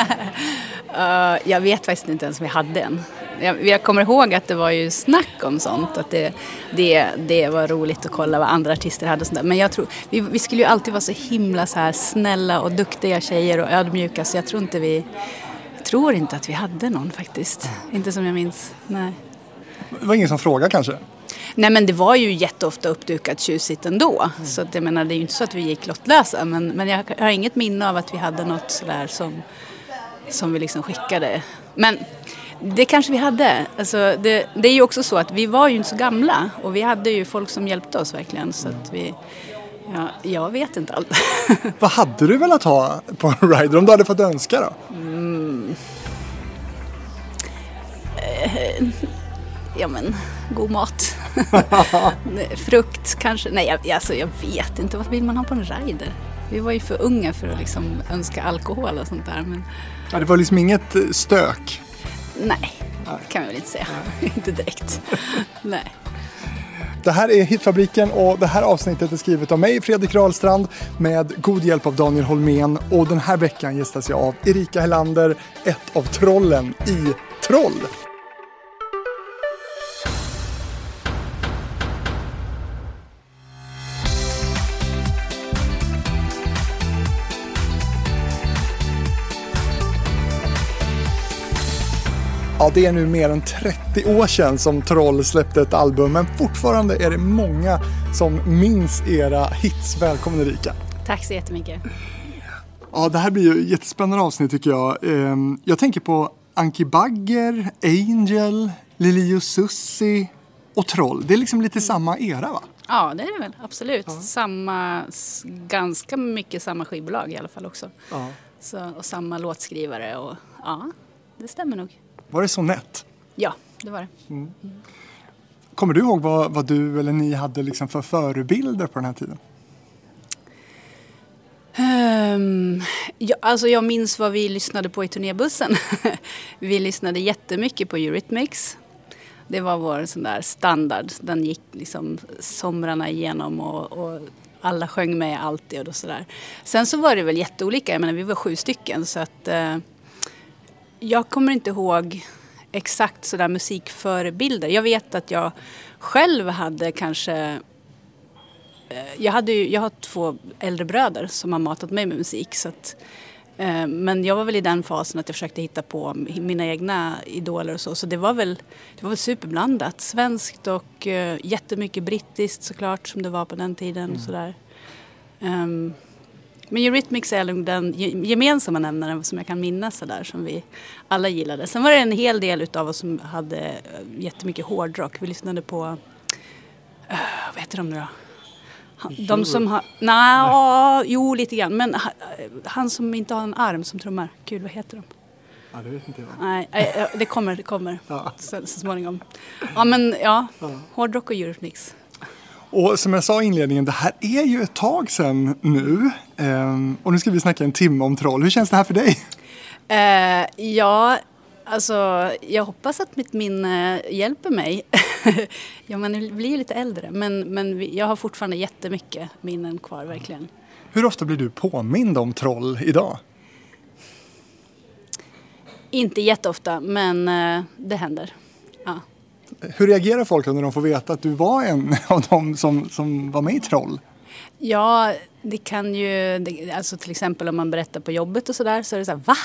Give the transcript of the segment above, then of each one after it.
uh, jag vet faktiskt inte ens om vi hade en. Jag, jag, kommer ihåg att det var ju snack om sånt, att det, det, det var roligt att kolla vad andra artister hade och sånt där. Men jag tror, vi, vi skulle ju alltid vara så himla så här snälla och duktiga tjejer och ödmjuka så jag tror inte vi, jag tror inte att vi hade någon faktiskt. Inte som jag minns, nej. Det var ingen som frågade kanske? Nej men det var ju jätteofta uppdukat tjusigt ändå. Mm. Så att, jag menar det är ju inte så att vi gick lottlösa. Men, men jag har inget minne av att vi hade något sådär som, som vi liksom skickade. Men det kanske vi hade. Alltså, det, det, är ju också så att vi var ju inte så gamla och vi hade ju folk som hjälpte oss verkligen. Så att vi, ja, jag vet inte allt. Vad hade du velat ha på en rider om du hade fått önska då? Mm. Eh, ja men, god mat. Frukt kanske. Nej, jag, alltså, jag vet inte. Vad vill man ha på en rider? Vi var ju för unga för att liksom önska alkohol och sånt där. Men... Ja, det var liksom inget eh, stök? Nej, Nej. kan vi väl inte säga. inte direkt. Nej. Det här är Hitfabriken och det här avsnittet är skrivet av mig, Fredrik Rahlstrand, med god hjälp av Daniel Holmén. Och den här veckan gästas jag av Erika Hellander, ett av trollen i Troll. Ja, det är nu mer än 30 år sedan som Troll släppte ett album, men fortfarande är det många som minns era hits. Välkommen Erika! Tack så jättemycket! Ja, det här blir ju ett jättespännande avsnitt tycker jag. Ehm, jag tänker på Anki Bagger, Angel, Lili Susi och Troll. Det är liksom lite samma era va? Ja, det är det väl. Absolut. Ja. Samma, ganska mycket samma skivbolag i alla fall också. Ja. Så, och samma låtskrivare och ja, det stämmer nog. Var det så nätt? Ja, det var det. Mm. Kommer du ihåg vad, vad, du eller ni hade liksom för förebilder på den här tiden? Um, ja, alltså jag minns vad vi lyssnade på i turnébussen. vi lyssnade jättemycket på Eurythmics. Det var vår sån där standard. Den gick liksom somrarna igenom och, och alla sjöng med alltid och sådär. Sen så var det väl jätteolika. Jag menar, vi var sju stycken så att uh, jag kommer inte ihåg exakt sådär musikförebilder. Jag vet att jag själv hade kanske eh, jag, hade ju, jag har två äldre bröder som har matat mig med musik. Så att, eh, men jag var väl i den fasen att jag försökte hitta på mina egna idoler och så. Så det var väl, det var väl superblandat. Svenskt och eh, jättemycket brittiskt såklart som det var på den tiden. Mm. Sådär. Um, men Eurythmics är den gemensamma nämnaren som jag kan minnas sådär som vi alla gillade. Sen var det en hel del utav oss som hade eh, jättemycket hårdrock. Vi lyssnade på, uh, vad heter de nu då? de som har, nej, jo lite grann. Men han som inte har en arm som trummar, gud vad heter de? Ja, det vet inte jag. Nej, det kommer, det kommer ja. så, så småningom. Ja men ja, ja. hårdrock och Eurythmics. Och som jag sa i inledningen, det här är ju ett tag sedan nu. Ehm, och nu ska vi snacka en timme om troll. Hur känns det här för dig? Eh, ja, alltså jag hoppas att mitt minne hjälper mig. ja, man blir lite äldre, men, men jag har fortfarande jättemycket minnen kvar, verkligen. Hur ofta blir du påmind om troll idag? Inte jätteofta, men eh, det händer. Hur reagerar folk när de får veta att du var en av dem som, som var med i Troll? Ja, det kan ju, det, alltså till exempel om man berättar på jobbet och sådär så är det så här, va?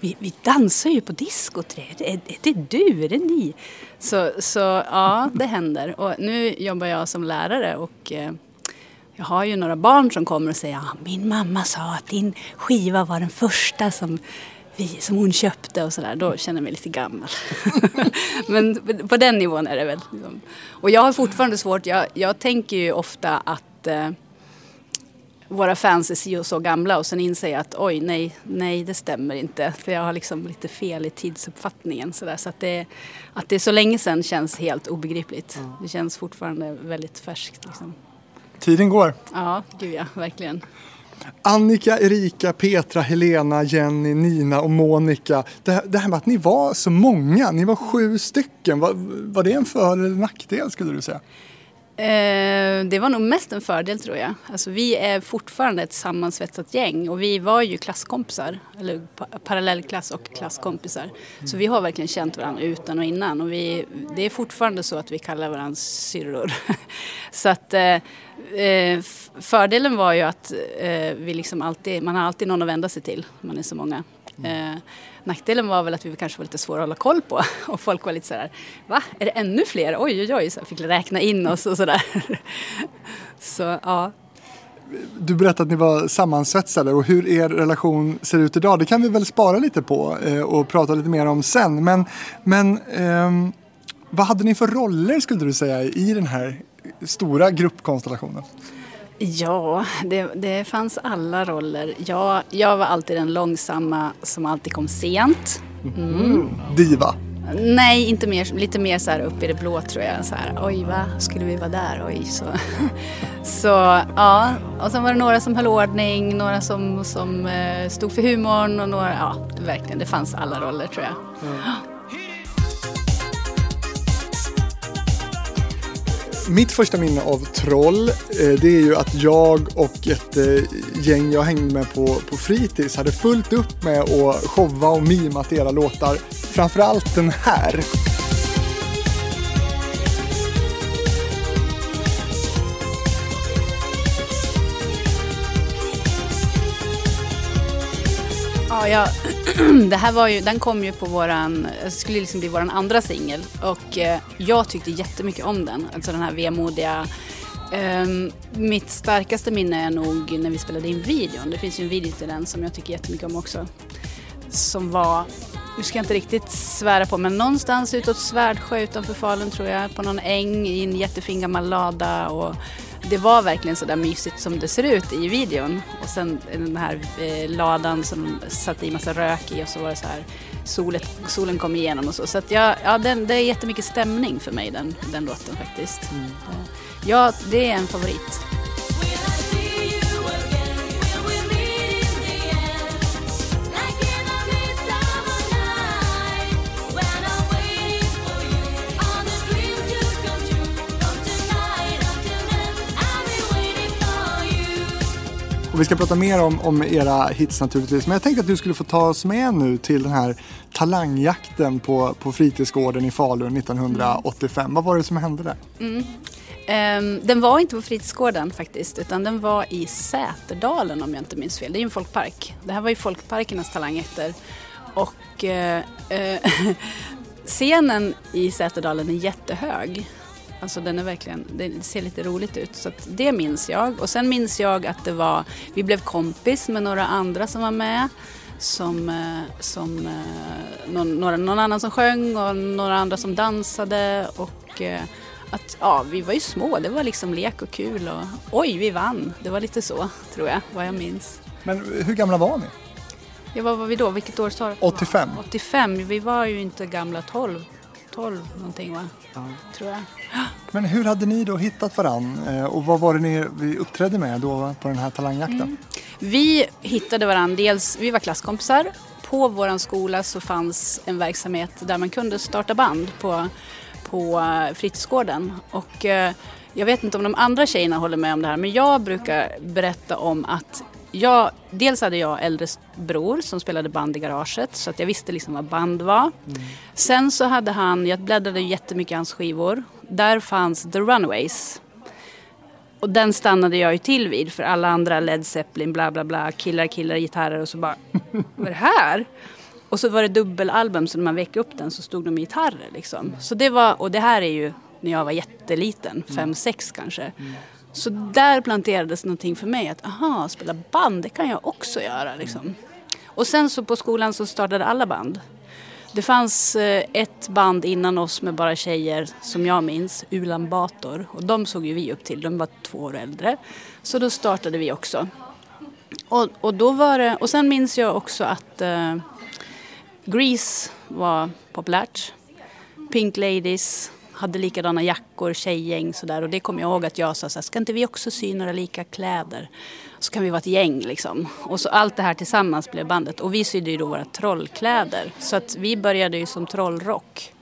Vi, vi dansar ju på diskoträ, är, är det du, är det ni? Så, så ja, det händer. Och nu jobbar jag som lärare och eh, jag har ju några barn som kommer och säger ja, min mamma sa att din skiva var den första som vi, som hon köpte och sådär, då känner jag mig lite gammal. Men på den nivån är det väl. Liksom. Och jag har fortfarande svårt, jag, jag tänker ju ofta att eh, våra fans är så gamla och sen inser jag att oj, nej, nej, det stämmer inte. För jag har liksom lite fel i tidsuppfattningen. Så, där. så att, det, att det är så länge sedan känns helt obegripligt. Mm. Det känns fortfarande väldigt färskt. Liksom. Tiden går. Ja, gud ja, verkligen. Annika, Erika, Petra, Helena, Jenny, Nina och Monica. Det, det här med att ni var så många, ni var sju stycken. Var, var det en för eller nackdel skulle du säga? Eh, det var nog mest en fördel tror jag. Alltså, vi är fortfarande ett sammansvetsat gäng och vi var ju klasskompisar, eller parallellklass och klasskompisar. Så vi har verkligen känt varandra utan och innan och vi, det är fortfarande så att vi kallar varandra syrror. så att eh, eh fördelen var ju att eh, vi liksom alltid, man har alltid någon att vända sig till, man är så många. Eh, nackdelen var väl att vi kanske var lite svåra att hålla koll på och folk var lite sådär, va, är det ännu fler? Oj, oj, oj, så fick räkna in oss och sådär. så ja. Du berättade att ni var sammansvetsade och hur er relation ser ut idag, det kan vi väl spara lite på eh, och prata lite mer om sen. Men, men eh, vad hade ni för roller skulle du säga i den här stora gruppkonstellationen? Ja, det, det fanns alla roller. Jag, jag var alltid den långsamma som alltid kom sent. Mm. Diva? Nej, inte mer, lite mer så här upp i det blå tror jag. Så här, Oj, va? Skulle vi vara där? Oj, så. så ja, och sen var det några som höll ordning, några som, som eh, stod för humorn och några, ja, verkligen, det fanns alla roller tror jag. Mm. Mitt första minne av Troll, eh, det är ju att jag och ett eh, gäng jag hängde med på, på fritids hade fullt upp med att showa och mima till era låtar. Framförallt den här. Ja, jag, det här var ju, den kom ju på våran, skulle liksom bli våran andra singel och eh, jag tyckte jättemycket om den, alltså den här vemodiga Um, mitt starkaste minne är nog när vi spelade in videon. Det finns ju en video till den som jag tycker jättemycket om också. Som var, nu ska jag inte riktigt svära på, men någonstans utåt Svärdsjö utanför Falun tror jag, på någon äng i en jättefin gammal lada. Och det var verkligen så där mysigt som det ser ut i videon. Och sen den här eh, ladan som satt i massa rök i och så var det så här solet, solen kom igenom och så. Så att jag, ja, den, det är jättemycket stämning för mig den, den låten faktiskt. Mm. Ja, det är en favorit. Vi ska prata mer om, om era hits naturligtvis. Men jag tänkte att du skulle få ta oss med nu till den här talangjakten på, på fritidsgården i Falun 1985. Mm. Vad var det som hände där? Mm. Um, den var inte på fritidsgården faktiskt utan den var i Säterdalen om jag inte minns fel. Det är ju en folkpark. Det här var ju folkparkernas talangjakter. Och uh, uh, scenen i Säterdalen är jättehög. Alltså den är verkligen, det ser lite roligt ut. Så det minns jag. Och sen minns jag att det var, vi blev kompis med några andra som var med. Som, eh, som eh, någon, någon annan som sjöng och några andra som dansade. Och eh, att ja, vi var ju små, det var liksom lek och kul och oj, vi vann. Det var lite så, tror jag, vad jag minns. Men hur gamla var ni? Ja, vad var vi då? Vilket år sa du? 85. 85, vi var ju inte gamla 12. 12 någonting va? Ja. Tror jag. Men hur hade ni då hittat varann eh, och vad var det ni uppträdde med då på den här talangjakten? Mm. Vi hittade varann, dels, vi var klasskompisar. På vår skola så fanns en verksamhet där man kunde starta band på, på eh, fritidsgården. Och, eh, jag vet inte om de andra tjejerna håller med om det här men jag brukar berätta om att jag, dels hade jag äldre bror som spelade band i garaget så att jag visste liksom vad band var. Mm. Sen så hade han, jag bläddrade jättemycket i hans skivor. Där fanns The Runaways. Och den stannade jag ju till vid för alla andra Led Zeppelin, bla bla bla, killar, killar, gitarrer och så bara, vad är det här? Och så var det dubbelalbum så när man väckte upp den så stod de med gitarrer liksom. Så det var, och det här är ju när jag var jätteliten, fem, sex kanske. Mm. Så där planterades någonting för mig att aha, spela band det kan jag också göra liksom. Och sen så på skolan så startade alla band. Det fanns eh, ett band innan oss med bara tjejer som jag minns, Ulan Bator. Och de såg ju vi upp till, de var två år äldre. Så då startade vi också. Och, och, då var det, och sen minns jag också att eh, Grease var populärt. Pink Ladies, hade likadana jackor, tjejgäng sådär. Och det kommer jag ihåg att jag sa så här, ska inte vi också sy några lika kläder? Så kan vi vara ett gäng liksom. Och så allt det här tillsammans blev bandet. Och vi sydde ju då våra trollkläder. Så att vi började ju som trollrock.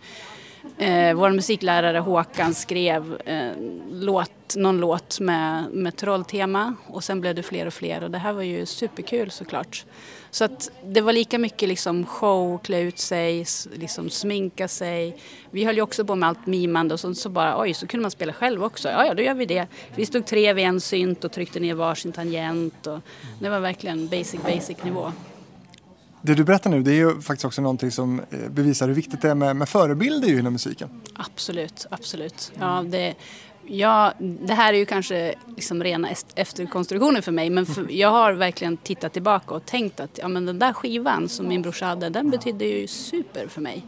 Eh, vår musiklärare Håkan skrev eh, låt, någon låt med, med trolltema och sen blev det fler och fler och det här var ju superkul såklart. Så att det var lika mycket liksom show, klä ut sig, liksom sminka sig. Vi höll ju också på med allt mimande och sånt så bara oj så kunde man spela själv också. Ja, ja då gör vi det. Vi stod tre vid en synt och tryckte ner varsin tangent och det var verkligen basic basic nivå. Det du berättar nu det är ju faktiskt också någonting som eh, bevisar hur viktigt det är med, med förebilder inom musiken. Absolut, absolut. Ja, det, ja, det här är ju kanske liksom rena efterkonstruktioner för mig men för, jag har verkligen tittat tillbaka och tänkt att ja, men den där skivan som min brorsa hade den betydde ju super för mig.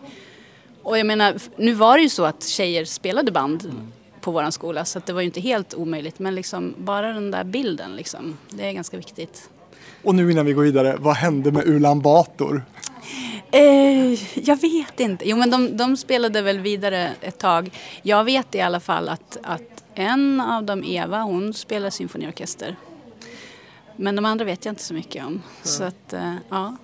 Och jag menar, nu var det ju så att tjejer spelade band på våran skola så det var ju inte helt omöjligt men liksom bara den där bilden liksom, det är ganska viktigt. Och nu innan vi går vidare, vad hände med Ulan Bator? Eh, jag vet inte. Jo men de, de, spelade väl vidare ett tag. Jag vet i alla fall att, att en av dem, Eva, hon spelar symfoniorkester. Men de andra vet jag inte så mycket om. Ja. Så att, eh, ja.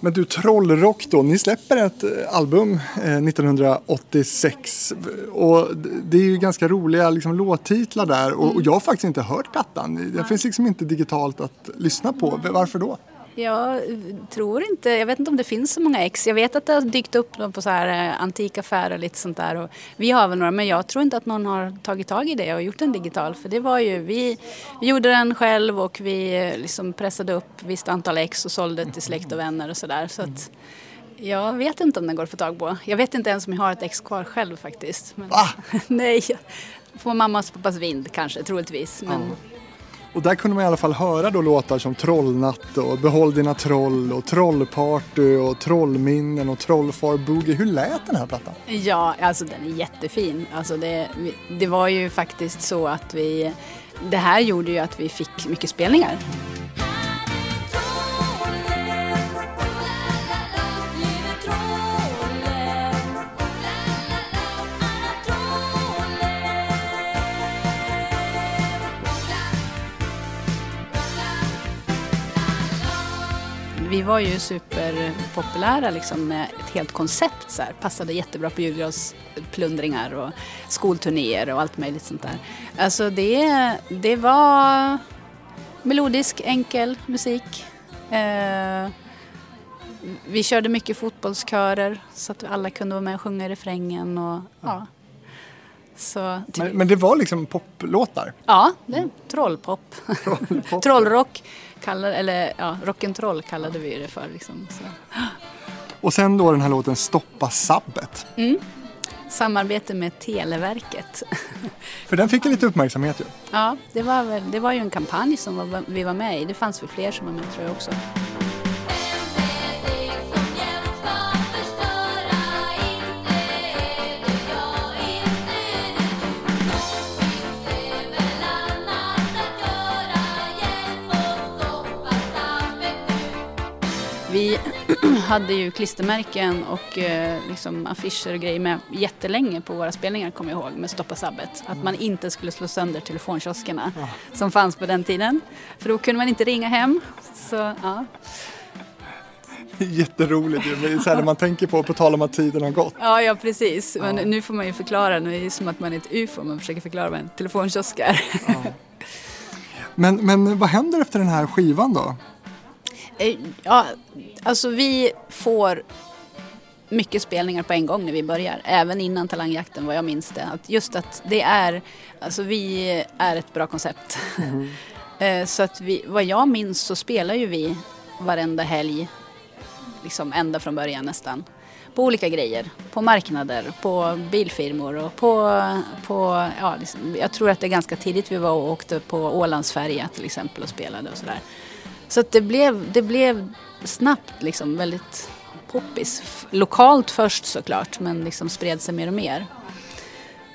Men du, Trollrock då, ni släpper ett eh, album eh, 1986 och det är ju ganska roliga liksom, låttitlar där och, och jag har faktiskt inte hört plattan. Det finns liksom inte digitalt att lyssna på. Varför då? Jag tror inte, jag vet inte om det finns så många ex. Jag vet att det har dykt upp på så här eh, antikaffärer och lite sånt där. Och vi har väl några men jag tror inte att någon har tagit tag i det och gjort en digital. För det var ju, vi, vi gjorde den själv och vi eh, liksom pressade upp visst antal ex och sålde till släkt och vänner och sådär. Så att, jag vet inte om den går att få tag på. Jag vet inte ens om jag har ett ex kvar själv faktiskt. Men, Va? nej, på mammas och pappas vind kanske troligtvis. Men, ja. Och där kunde man i alla fall höra då låtar som Trollnatt och Behåll dina troll och Trollparty och Trollminnen och Trollfar Boogie. Hur lät den här plattan? Ja, alltså den är jättefin. Alltså det, det var ju faktiskt så att vi... Det här gjorde ju att vi fick mycket spelningar. Vi var ju superpopulära liksom med ett helt koncept så här. Passade jättebra på julgransplundringar och skolturnéer och allt möjligt sånt där. Alltså det, det var melodisk, enkel musik. Eh, vi körde mycket fotbollskörer så att alla kunde vara med och sjunga i refrängen. Och, ja. Så, men, men, det var liksom poplåtar? Ja, det är trollpop. Trollpop. Trollrock, kallade, eller ja, rock'n'troll kallade vi det för. Liksom, så. Och sen då den här låten Stoppa sabbet. Mm. Samarbete med Televerket. För den fick ju lite uppmärksamhet ju. Ja, det var, väl, det var ju en kampanj som vi var med i. Det fanns väl fler som var med tror jag också. Vi hade ju klistermärken och eh, liksom affischer och grejer med jättelänge på våra spelningar, kommer jag ihåg, med Stoppa Sabbet. Att man inte skulle slå sönder telefonkioskerna ja. som fanns på den tiden. För då kunde man inte ringa hem. Så, ja. Jätteroligt ju, så här när man tänker på, på tal om att tiden har gått. Ja, ja precis. Men ja. nu får man ju förklara, nu är det som att man är ett ufo, man försöker förklara vad en telefonkiosk är. Ja. Men, men vad händer efter den här skivan då? Eh, ja, alltså vi får mycket spelningar på en gång när vi börjar. Även innan Talangjakten vad jag minns det. Att just att det är, alltså vi är ett bra koncept. Mm. så att vi, vad jag minns så spelar ju vi varenda helg, liksom ända från början nästan. På olika grejer, på marknader, på bilfirmor och på, på ja, liksom, jag tror att det är ganska tidigt vi var och åkte på Ålandsfärja till exempel och spelade och sådär. Så det, blev, det blev snabbt liksom väldigt poppis. Lokalt först såklart men liksom spred sig mer och mer.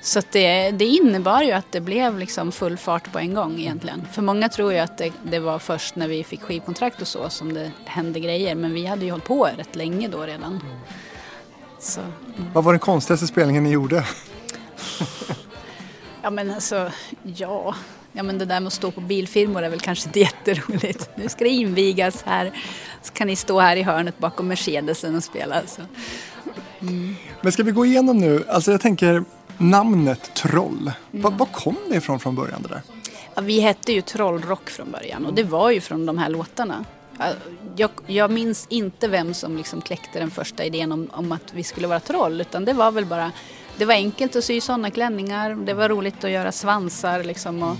Så det, det innebar ju att det blev liksom full fart på en gång egentligen. För många tror ju att det, det, var först när vi fick skivkontrakt och så som det hände grejer. Men vi hade ju hållit på rätt länge då redan. Så, mm. Vad var den konstigaste spelningen ni gjorde? ja men alltså, ja. Ja men det där med att stå på bilfirmor är väl kanske inte jätteroligt. Nu ska det invigas här, så kan ni stå här i hörnet bakom Mercedesen och spela. Så. Mm. Men ska vi gå igenom nu, alltså jag tänker namnet Troll, mm. var, var kom det ifrån från början det där? Ja, vi hette ju Trollrock från början och det var ju från de här låtarna. Jag, jag minns inte vem som liksom kläckte den första idén om, om, att vi skulle vara troll utan det var väl bara det var enkelt att sy sådana klänningar, det var roligt att göra svansar liksom och,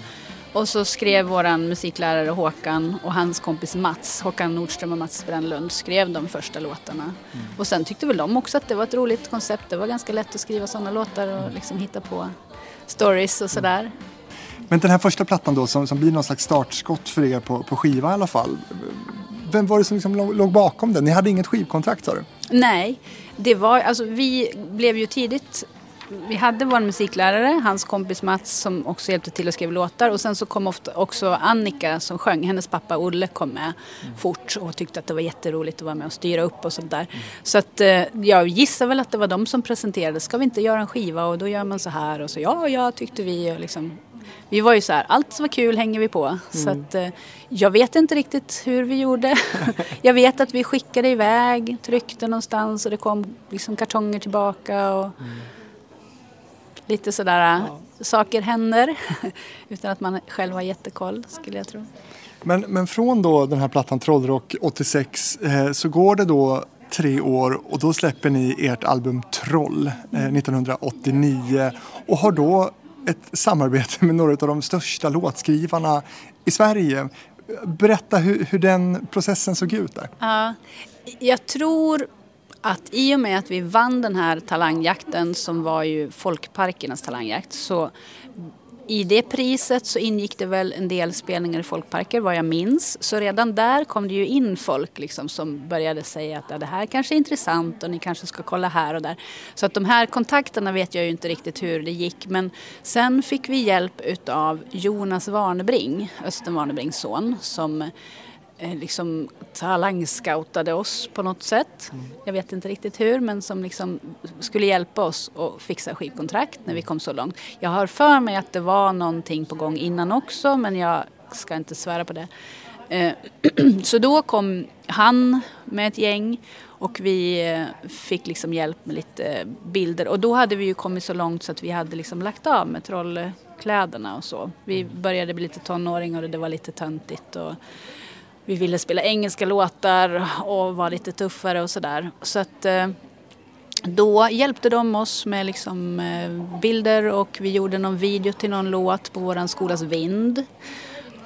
och så skrev våran musiklärare Håkan och hans kompis Mats, Håkan Nordström och Mats Brännlund, skrev de första låtarna. Mm. Och sen tyckte väl de också att det var ett roligt koncept. Det var ganska lätt att skriva sådana låtar och liksom hitta på stories och sådär. Men den här första plattan då som, som blir någon slags startskott för er på, på skiva i alla fall. Vem var det som liksom låg bakom den? Ni hade inget skivkontrakt sa du? Nej, det var, alltså vi blev ju tidigt vi hade vår musiklärare, hans kompis Mats som också hjälpte till att skriva låtar och sen så kom ofta också Annika som sjöng, hennes pappa Olle kom med mm. fort och tyckte att det var jätteroligt att vara med och styra upp och sånt där. Mm. Så att eh, jag gissar väl att det var de som presenterade, ska vi inte göra en skiva och då gör man så här och så ja, ja tyckte vi och liksom vi var ju så här, allt som var kul hänger vi på. Mm. Så att, eh, jag vet inte riktigt hur vi gjorde. jag vet att vi skickade iväg, tryckte någonstans och det kom liksom kartonger tillbaka. Och, mm lite sådär, ja. saker händer utan att man själv har jättekoll skulle jag tro. Men, men från då den här plattan Trollrock 86 eh, så går det då tre år och då släpper ni ert album Troll eh, 1989 mm. och har då ett samarbete med några av de största låtskrivarna i Sverige. Berätta hur, hur den processen såg ut där. Ja, jag tror att i och med att vi vann den här talangjakten som var ju folkparkernas talangjakt så i det priset så ingick det väl en del spelningar i folkparker vad jag minns. Så redan där kom det ju in folk liksom som började säga att ja, det här kanske är intressant och ni kanske ska kolla här och där. Så att de här kontakterna vet jag ju inte riktigt hur det gick. Men sen fick vi hjälp utav Jonas Warnebring, Östen Warnebrings son, som liksom talangscoutade oss på något sätt. Mm. Jag vet inte riktigt hur men som liksom skulle hjälpa oss att fixa skivkontrakt när vi kom så långt. Jag har för mig att det var någonting på gång innan också men jag ska inte svära på det. Eh, så då kom han med ett gäng och vi eh, fick liksom hjälp med lite bilder och då hade vi ju kommit så långt så att vi hade liksom lagt av med trollkläderna och så. Vi mm. började bli lite tonåringar och det var lite töntigt och vi ville spela engelska låtar och vara lite tuffare och sådär. Så att eh, då hjälpte de oss med liksom eh, bilder och vi gjorde någon video till någon låt på våran skolas vind.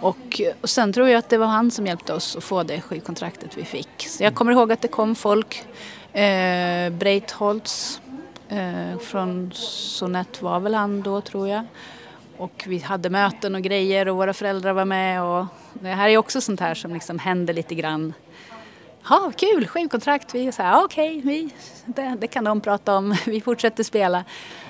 Och, och sen tror jag att det var han som hjälpte oss att få det skivkontraktet vi fick. Så jag kommer ihåg att det kom folk. Eh, Breitholtz eh, från Sonett var väl han då tror jag. Och vi hade möten och grejer och våra föräldrar var med. Och det här är också sånt här som liksom händer lite grann. Ja, kul, skivkontrakt. Vi är så här, okej, okay, det, det, kan de prata om. Vi fortsätter spela.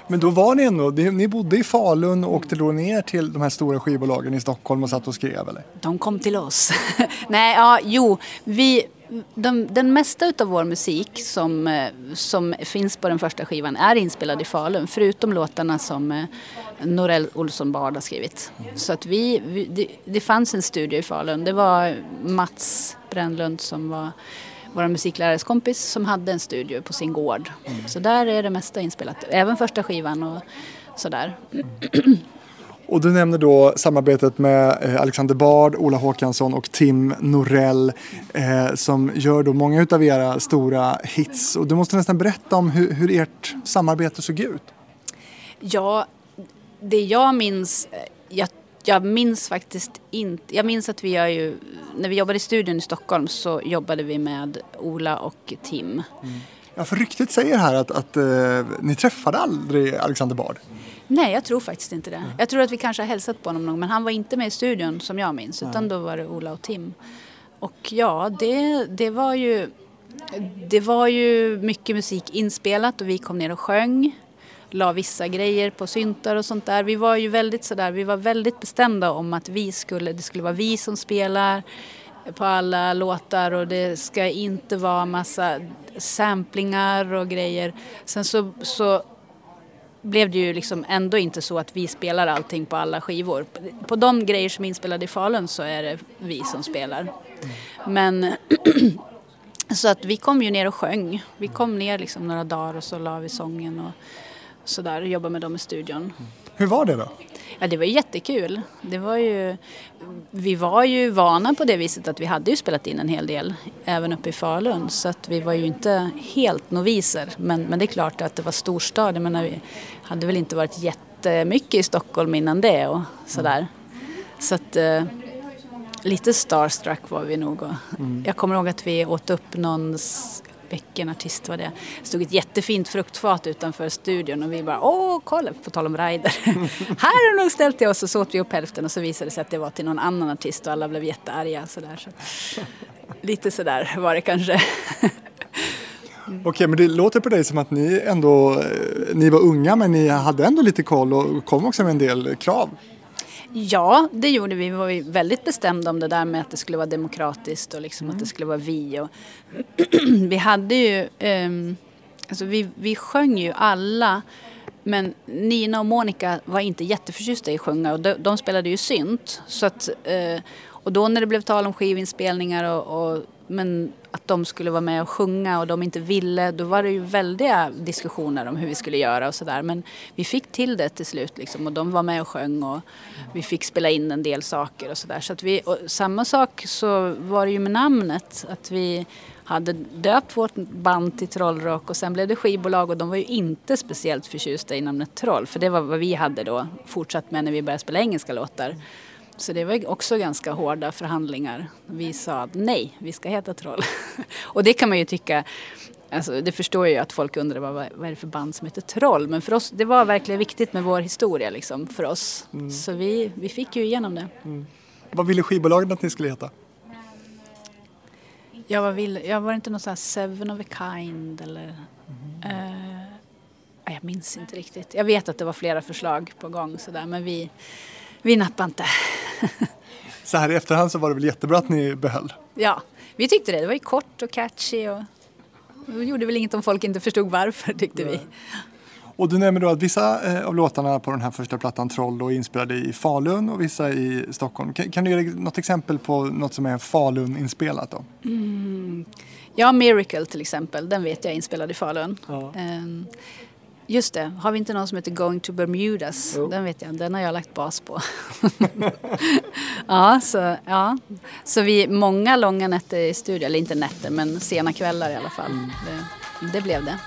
Men då var ni ändå, ni bodde i Falun och åkte då ner till de här stora skivbolagen i Stockholm och satt och skrev eller? De kom till oss. Nej, ja, jo, vi de, den mesta av vår musik som, eh, som finns på den första skivan är inspelad i Falun förutom låtarna som eh, Norell Olsson Bard har skrivit. Så att vi, vi det, det, fanns en studio i Falun. Det var Mats Brännlund som var vår musiklärares kompis som hade en studio på sin gård. Mm. Så där är det mesta inspelat, även första skivan och sådär. Mm. Och du nämner då samarbetet med eh, Alexander Bard, Ola Håkansson och Tim Norell eh, som gör då många av era stora hits. Och du måste nästan berätta om hur, hur ert samarbete såg ut. Ja, det jag minns, eh, jag, jag minns faktiskt inte, jag minns att vi gör ju, när vi jobbade i studion i Stockholm så jobbade vi med Ola och Tim. Mm. Ja, för ryktet säger här att, att eh, ni träffade aldrig Alexander Bard. Nej, jag tror faktiskt inte det. Mm. Jag tror att vi kanske har hälsat på honom någon men han var inte med i studion som jag minns utan då var det Ola och Tim. Och ja, det, det var ju det var ju mycket musik inspelat och vi kom ner och sjöng. La vissa grejer på syntar och sånt där. Vi var ju väldigt sådär, vi var väldigt bestämda om att vi skulle, det skulle vara vi som spelar på alla låtar och det ska inte vara massa samplingar och grejer. Sen så, så blev det ju liksom ändå inte så att vi spelar allting på alla skivor. På de grejer som är inspelade i Falun så är det vi som spelar. Men Så att vi kom ju ner och sjöng. Vi kom ner liksom några dagar och så la vi sången och sådär och jobbade med dem i studion. Hur var det då? Ja, det var jättekul. Det var ju, vi var ju vana på det viset att vi hade ju spelat in en hel del även uppe i Falun så att vi var ju inte helt noviser. Men, men det är klart att det var storstad. Jag menar, vi hade väl inte varit jättemycket i Stockholm innan det och sådär. Så att eh, lite starstruck var vi nog. Och mm. Jag kommer ihåg att vi åt upp någon vilken artist var det? Det stod ett jättefint fruktfat utanför studion och vi bara åh kolla, på tal om rider. här har de nog ställt till oss och så åt vi upp hälften och så visade det sig att det var till någon annan artist och alla blev jättearga. Sådär. Så. Lite sådär var det kanske. Mm. Okej, men det låter på dig som att ni ändå, eh, ni var unga men ni hade ändå lite koll och kom också med en del krav. Ja, det gjorde vi. Vi var väldigt bestämda om det där med att det skulle vara demokratiskt och liksom mm. att det skulle vara vi. Och vi hade ju, um, alltså vi, vi sjöng ju alla men Nina och Monica var inte jätteförtjusta i att sjunga och de, de spelade ju synt. Så att, eh, och då när det blev tal om skivinspelningar och, och men att de skulle vara med och sjunga och de inte ville, då var det ju väldiga diskussioner om hur vi skulle göra och sådär. Men vi fick till det till slut liksom och de var med och sjöng och vi fick spela in en del saker och sådär. Så att vi, samma sak så var det ju med namnet, att vi hade döpt vårt band till Trollrock och sen blev det skivbolag och de var ju inte speciellt förtjusta i namnet Troll för det var vad vi hade då fortsatt med när vi började spela engelska låtar. Så det var också ganska hårda förhandlingar. Vi sa nej, vi ska heta Troll. och det kan man ju tycka, alltså, det förstår jag ju att folk undrar vad, vad är det för band som heter Troll. Men för oss, det var verkligen viktigt med vår historia liksom, för oss. Mm. Så vi, vi fick ju igenom det. Mm. Vad ville skivbolagen att ni skulle heta? Jag var, vill, jag var inte någon sån här Seven of a kind eller mm. uh, jag minns inte riktigt. Jag vet att det var flera förslag på gång sådär men vi, vi nappade inte. så här i efterhand så var det väl jättebra att ni behöll? Ja, vi tyckte det. Det var ju kort och catchy och det gjorde väl inget om folk inte förstod varför tyckte vi. Och du nämner då att vissa eh, av låtarna på den här första plattan Troll är inspelade i Falun och vissa i Stockholm. Kan, kan du ge något exempel på något som är Falun-inspelat då? Mm. Ja, Miracle till exempel, den vet jag är inspelad i Falun. Ja. Um, Just det, har vi inte någon som heter Going to Bermudas? Jo. Den vet jag, den har jag lagt bas på. ja, så, ja, så vi, många långa nätter i studion, eller inte nätter men sena kvällar i alla fall. Mm. Det, det, blev det.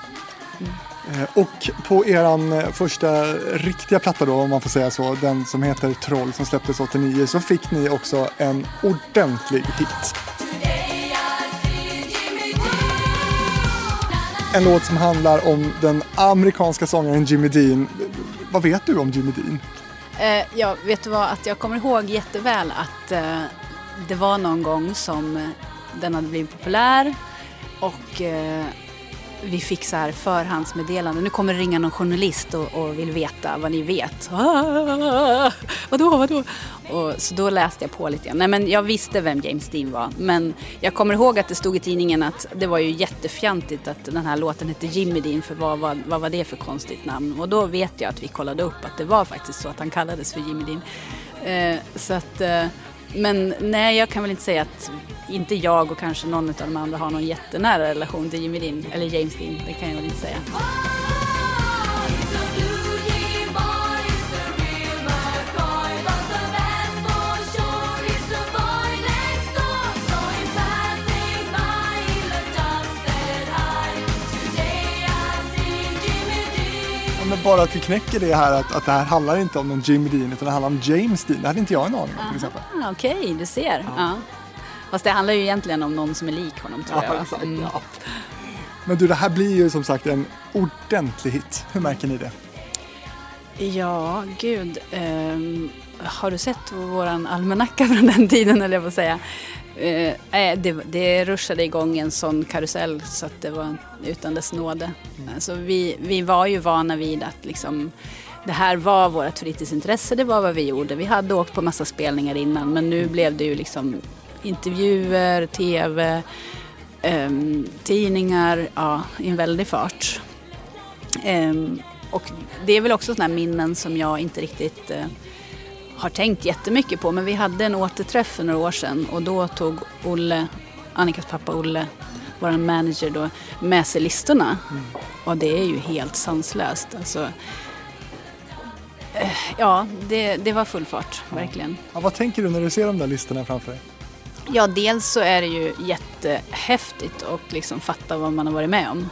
Mm. Och på eran eh, första riktiga platta då, om man får säga så, den som heter Troll som släpptes 89, så fick ni också en ordentlig hit. En låt som handlar om den amerikanska sångaren Jimmy Dean. Vad vet du om Jimmy Dean? Eh, ja, vet du vad, att jag kommer ihåg jätteväl att eh, det var någon gång som eh, den hade blivit populär och eh, vi fick så här förhandsmeddelande. Nu kommer det ringa någon journalist och, och vill veta vad ni vet. Ah, vadå, vadå? Och, så då läste jag på lite grann. Nej men jag visste vem James Dean var. Men jag kommer ihåg att det stod i tidningen att det var ju jättefjantigt att den här låten hette Jimmy Dean. För vad, vad, vad var det för konstigt namn? Och då vet jag att vi kollade upp att det var faktiskt så att han kallades för Jimmy Dean. Eh, så att... Eh, men nej, jag kan väl inte säga att inte jag och kanske någon av de andra har någon jättenära relation till Jimmy Dean, eller James Dean, det kan jag väl inte säga. Bara att vi knäcker det här att, att det här handlar inte om en Jimmy Dean utan det handlar om James Dean. Det hade inte jag en aning om till exempel. Okej, okay, du ser. Ja. Fast det handlar ju egentligen om någon som är lik honom tror ja, jag. Mm. Ja. Men du, det här blir ju som sagt en ordentlig hit. Hur märker ni det? Ja, gud. Um, har du sett våran almanacka från den tiden, eller jag får säga? Uh, det, det ruschade igång en sån karusell så att det var utan dess nåde. Mm. Alltså, vi, vi var ju vana vid att liksom det här var vårt fritidsintresse, det var vad vi gjorde. Vi hade åkt på massa spelningar innan men nu blev det ju liksom intervjuer, tv, eh, tidningar, ja, i en väldig fart. Eh, och det är väl också sådana minnen som jag inte riktigt eh, har tänkt jättemycket på. Men vi hade en återträff för några år sedan och då tog Olle, Annikas pappa Olle, vår manager då med sig listorna. Mm. Och det är ju helt sanslöst. Alltså, eh, ja, det, det var full fart, verkligen. Ja, vad tänker du när du ser de där listorna framför dig? Ja, dels så är det ju jättehäftigt att liksom fatta vad man har varit med om.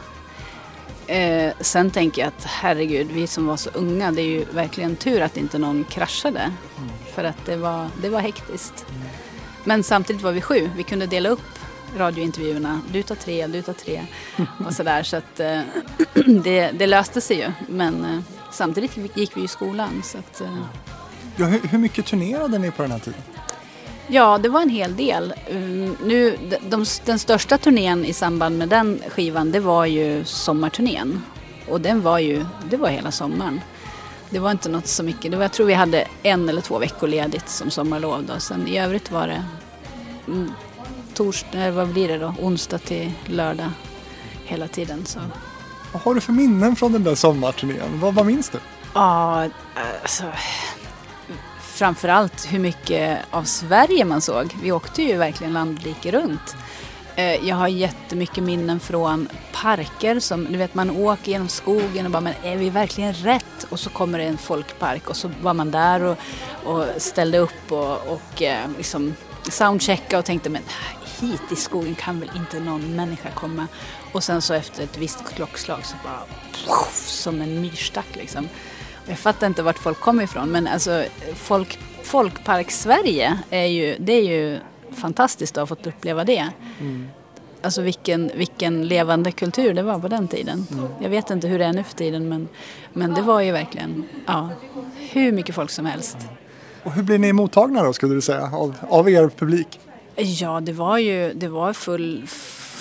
Eh, sen tänker jag att herregud, vi som var så unga, det är ju verkligen tur att inte någon kraschade. Mm. För att det var, det var hektiskt. Mm. Men samtidigt var vi sju, vi kunde dela upp radiointervjuerna. Du tar tre, du tar tre och sådär. Så att eh, det, det, löste sig ju. Men eh, samtidigt gick vi i skolan. Så att, eh. ja, hur, hur mycket turnerade ni på den här tiden? Ja, det var en hel del. Um, nu, de, den största turnén i samband med den skivan det var ju sommarturnén. Och den var ju, det var hela sommaren. Det var inte något så mycket. Det var, jag tror vi hade en eller två veckor ledigt som sommarlov. Då. Sen i övrigt var det mm, torsdag, vad blir det då? onsdag till lördag hela tiden. Så. Vad har du för minnen från den där sommarturnén? Vad, vad minns du? Ja, alltså framförallt hur mycket av Sverige man såg. Vi åkte ju verkligen land rike runt. Eh, jag har jättemycket minnen från parker som, du vet man åker genom skogen och bara, men är vi verkligen rätt? Och så kommer det en folkpark och så var man där och, och ställde upp och, och eh, liksom soundchecka och tänkte, men hit i skogen kan väl inte någon människa komma? Och sen så efter ett visst klockslag så bara, som en myrstack liksom. Jag fattar inte vart folk kommer ifrån men alltså folk, Folkpark-Sverige är ju, det är ju fantastiskt att ha fått uppleva det. Mm. Alltså vilken, vilken levande kultur det var på den tiden. Mm. Jag vet inte hur det är nu för tiden men, men det var ju verkligen ja, hur mycket folk som helst. Och hur blir ni mottagna då skulle du säga av, av er publik? Ja det var ju det var full,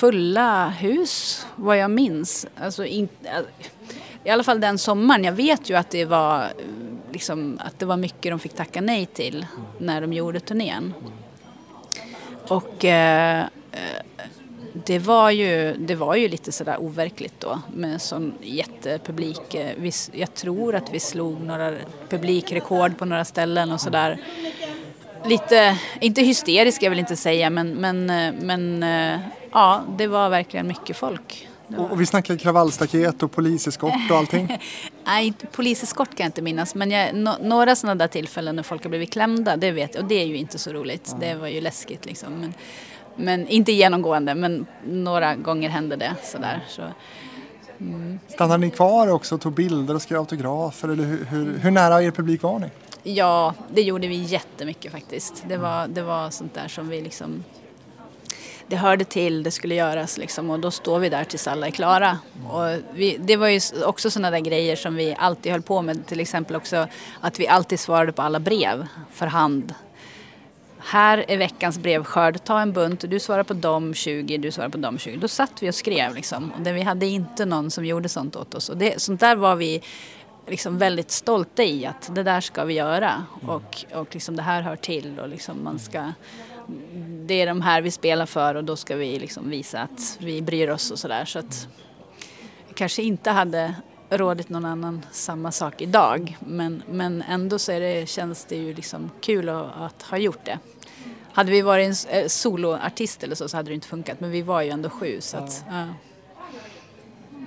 fulla hus vad jag minns. Alltså, in, i alla fall den sommaren. Jag vet ju att det var, liksom, att det var mycket de fick tacka nej till när de gjorde turnén. Och eh, det, var ju, det var ju lite sådär overkligt då med sån jättepublik. Vi, jag tror att vi slog några publikrekord på några ställen och sådär. Lite, inte hysterisk jag vill inte säga men, men, eh, men eh, ja, det var verkligen mycket folk. Och, och vi snackar kravallstaket och poliseskort och allting? Nej, poliseskort kan jag inte minnas. Men jag, no, några sådana där tillfällen när folk har blivit klämda, det vet jag. Och det är ju inte så roligt. Ja. Det var ju läskigt liksom. Men, men inte genomgående, men några gånger hände det sådär. Så, mm. Stannade ni kvar också och tog bilder och skrev autografer? Eller hur, hur, hur nära er publik var ni? Ja, det gjorde vi jättemycket faktiskt. Det var, det var sånt där som vi liksom det hörde till, det skulle göras liksom och då står vi där tills alla är klara. Och vi, det var ju också sådana där grejer som vi alltid höll på med, till exempel också att vi alltid svarade på alla brev för hand. Här är veckans brevskörd, ta en bunt, du svarar på dem 20, du svarar på dem 20. Då satt vi och skrev liksom. Och vi hade inte någon som gjorde sånt åt oss. Och det, sånt där var vi liksom väldigt stolta i att det där ska vi göra och, och liksom det här hör till och liksom man ska det är de här vi spelar för och då ska vi liksom visa att vi bryr oss och sådär. Så att vi kanske inte hade rådit någon annan samma sak idag. Men, men ändå så är det, känns det ju liksom kul att, att ha gjort det. Hade vi varit en eh, soloartist eller så, så hade det inte funkat. Men vi var ju ändå sju. Så att, ja.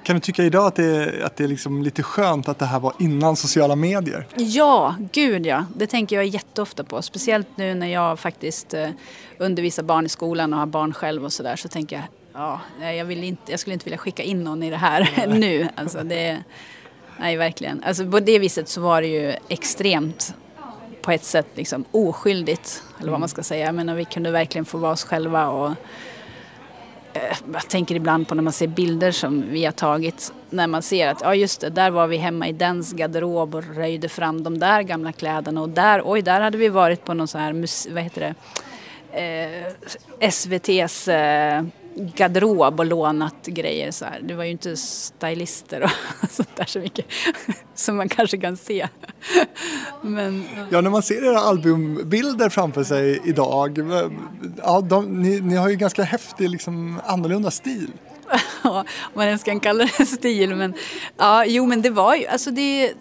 Kan du tycka idag att det är, att det är liksom lite skönt att det här var innan sociala medier? Ja, gud ja. Det tänker jag jätteofta på. Speciellt nu när jag faktiskt eh, undervisar barn i skolan och har barn själv och sådär. Så tänker jag, ja, jag, vill inte, jag skulle inte vilja skicka in någon i det här nu. Alltså det, nej, verkligen. Alltså på det viset så var det ju extremt på ett sätt liksom oskyldigt. Eller vad man ska säga. Jag menar, vi kunde verkligen få vara oss själva och Eh, jag tänker ibland på när man ser bilder som vi har tagit. När man ser att, ja just det, där var vi hemma i dens garderob och röjde fram de där gamla kläderna. Och där, oj, där hade vi varit på någon sån här, vad heter det, eh, SVTs eh, garderob och lånat grejer. Så här. Det var ju inte stylister och sånt där så mycket som man kanske kan se. Men, ja. när man ser era albumbilder framför sig idag, ja, de, ni, ni har ju ganska häftig, liksom, annorlunda stil. Ja, om man ens kan kalla det stil. Men, ja, jo, men det var ju, alltså det,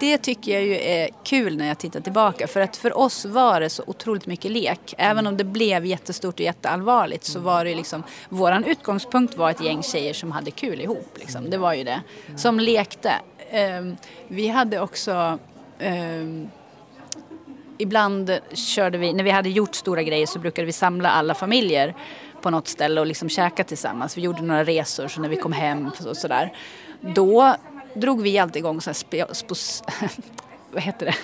det tycker jag ju är kul när jag tittar tillbaka. För att för oss var det så otroligt mycket lek. Även om det blev jättestort och jätteallvarligt så var det liksom, våran utgångspunkt var ett gäng tjejer som hade kul ihop. Liksom. Det var ju det. Som lekte. Ehm, vi hade också ehm, Ibland körde vi, när vi hade gjort stora grejer så brukade vi samla alla familjer på något ställe och liksom käka tillsammans. Vi gjorde några resor så när vi kom hem och sådär. Då drog vi alltid igång så här spe, spos, vad heter det?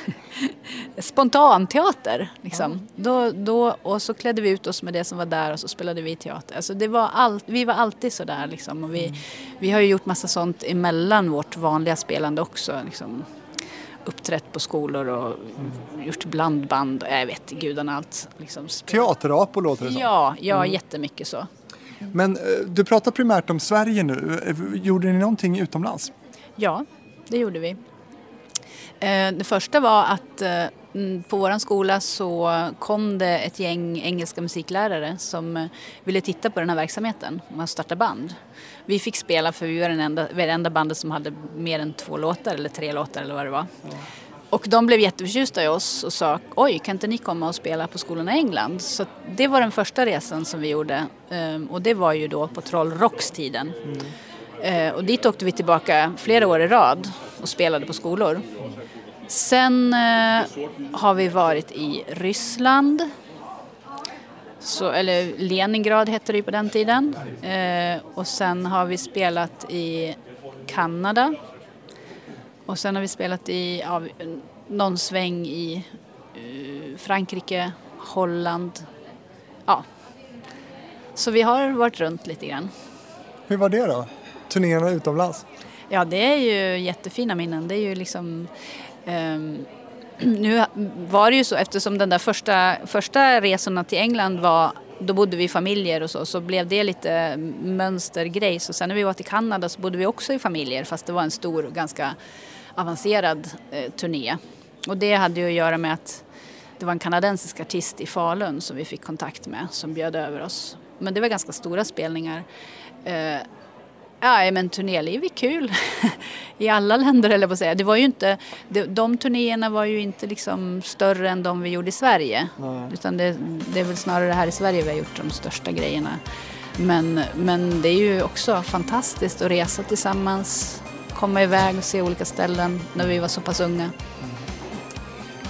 spontanteater. Liksom. Mm. Då, då, och så klädde vi ut oss med det som var där och så spelade vi teater. Alltså det var all, vi var alltid sådär. Liksom. Och vi, mm. vi har ju gjort massa sånt emellan vårt vanliga spelande också. Liksom. Uppträtt på skolor och mm. gjort blandband och jag vet gudarna allt. Liksom. Teaterapor låter det som. Ja, ja mm. jättemycket så. Men eh, du pratar primärt om Sverige nu. Gjorde ni någonting utomlands? Ja, det gjorde vi. Eh, det första var att eh, på vår skola så kom det ett gäng engelska musiklärare som eh, ville titta på den här verksamheten och starta band. Vi fick spela för vi var den enda, det enda bandet som hade mer än två låtar eller tre låtar eller vad det var. Och de blev jätteförtjusta i oss och sa oj kan inte ni komma och spela på skolorna i England? Så det var den första resan som vi gjorde och det var ju då på Trollrocks-tiden. Mm. Eh, och dit åkte vi tillbaka flera år i rad och spelade på skolor. Sen eh, har vi varit i Ryssland, så, eller Leningrad hette det ju på den tiden. Eh, och sen har vi spelat i Kanada. Och sen har vi spelat i ja, någon sväng i uh, Frankrike, Holland. Ja. Så vi har varit runt lite grann. Hur var det då? Turnéerna utomlands? Ja, det är ju jättefina minnen. Det är ju liksom um, nu var det ju så eftersom den där första, första resorna till England var då bodde vi i familjer och så, så blev det lite mönstergrej. Så sen när vi var till Kanada så bodde vi också i familjer fast det var en stor och ganska avancerad eh, turné. Och det hade ju att göra med att det var en kanadensisk artist i Falun som vi fick kontakt med som bjöd över oss. Men det var ganska stora spelningar. Eh, Ja, men turnéliv är kul. I alla länder eller på att säga. Det var ju inte, de turnéerna var ju inte liksom större än de vi gjorde i Sverige. Nej. Utan det, det är väl snarare här i Sverige vi har gjort de största grejerna. Men, men det är ju också fantastiskt att resa tillsammans, komma iväg och se olika ställen när vi var så pass unga.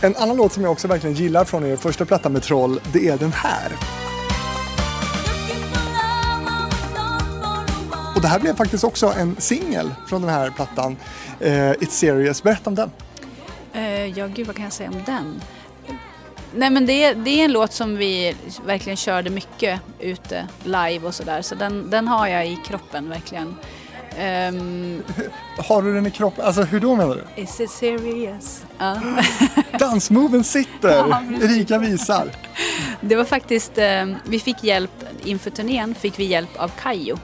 En annan låt som jag också verkligen gillar från er första platta med Troll, det är den här. Det här blev faktiskt också en singel från den här plattan, uh, It's Serious. Berätta om den. Uh, ja, gud vad kan jag säga om den? Nej men det, det är en låt som vi verkligen körde mycket ute live och sådär. Så den, den har jag i kroppen verkligen. Um, har du den i kroppen? Alltså hur då menar du? Is it serious? Uh. Dansmoven sitter! Erika visar. Det var faktiskt, um, vi fick hjälp inför turnén, fick vi hjälp av Kajo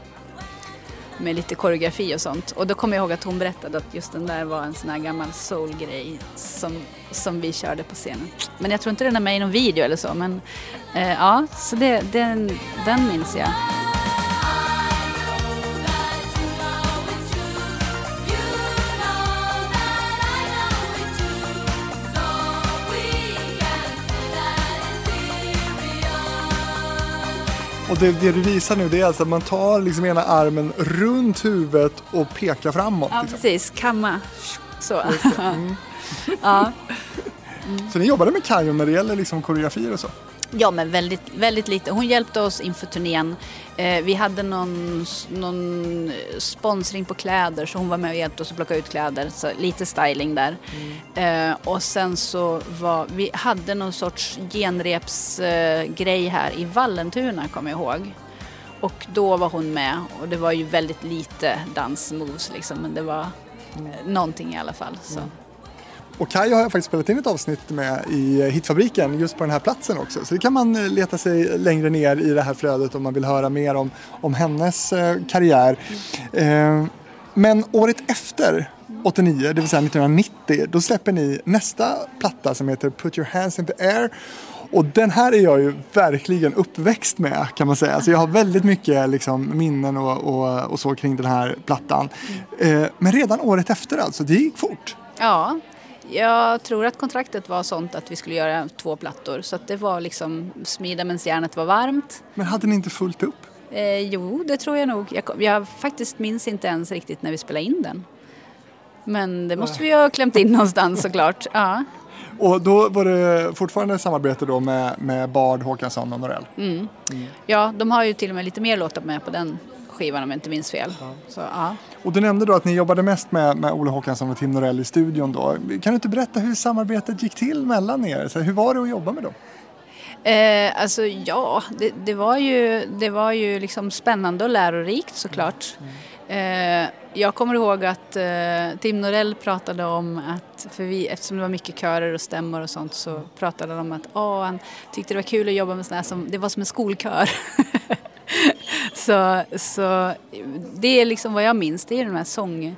med lite koreografi och sånt. Och då kommer jag ihåg att hon berättade att just den där var en sån här gammal soulgrej som, som vi körde på scenen. Men jag tror inte den är med i någon video eller så. Men eh, ja, så det, den, den minns jag. Och det, det, du visar nu det är alltså att man tar liksom ena armen runt huvudet och pekar framåt. Ja, liksom. precis. Kamma. Så. Mm. ja. Mm. Så ni jobbade med Kajo när det gäller liksom koreografier och så? Ja, men väldigt, väldigt lite. Hon hjälpte oss inför turnén. Eh, vi hade någon, någon sponsring på kläder så hon var med och hjälpte oss att plocka ut kläder. Så lite styling där. Mm. Eh, och sen så var vi hade någon sorts genrepsgrej eh, här i Vallentuna kommer jag ihåg. Och då var hon med och det var ju väldigt lite dansmoves liksom men det var mm. någonting i alla fall. Så. Mm. Och Kaj har jag faktiskt spelat in ett avsnitt med i Hitfabriken just på den här platsen också. Så det kan man eh, leta sig längre ner i det här flödet om man vill höra mer om, om hennes eh, karriär. Eh, men året efter 89, det vill säga 1990, då släpper ni nästa platta som heter Put your hands in the air. Och den här är jag ju verkligen uppväxt med kan man säga. Så jag har väldigt mycket liksom, minnen och, och, och, så kring den här plattan. Eh, men redan året efter alltså, det gick fort. Ja, jag tror att kontraktet var sånt att vi skulle göra två plattor så att det var liksom smida medan järnet var varmt. Men hade ni inte fullt upp? Eh, jo, det tror jag nog. Jag, jag faktiskt minns inte ens riktigt när vi spelade in den. Men det måste vi ha klämt in någonstans såklart. Ja. Och då var det fortfarande samarbete då med, med Bard, Håkansson och Norell? Mm. Mm. Ja, de har ju till och med lite mer låtar med på den skivan om jag inte minns fel. Ja. Så, ja. Och du nämnde då att ni jobbade mest med, med Olle Håkansson och Tim Norell i studion då. Kan du inte berätta hur samarbetet gick till mellan er? Så hur var det att jobba med dem? Eh, alltså ja, det, det, var ju, det var ju liksom spännande och lärorikt såklart. Mm. Eh, jag kommer ihåg att eh, Tim Norell pratade om att, för vi, eftersom det var mycket körer och stämmor och sånt så pratade de om att oh, han tyckte det var kul att jobba med sådana här som, det var som en skolkör. så, så det är liksom vad jag minns, det är de här sång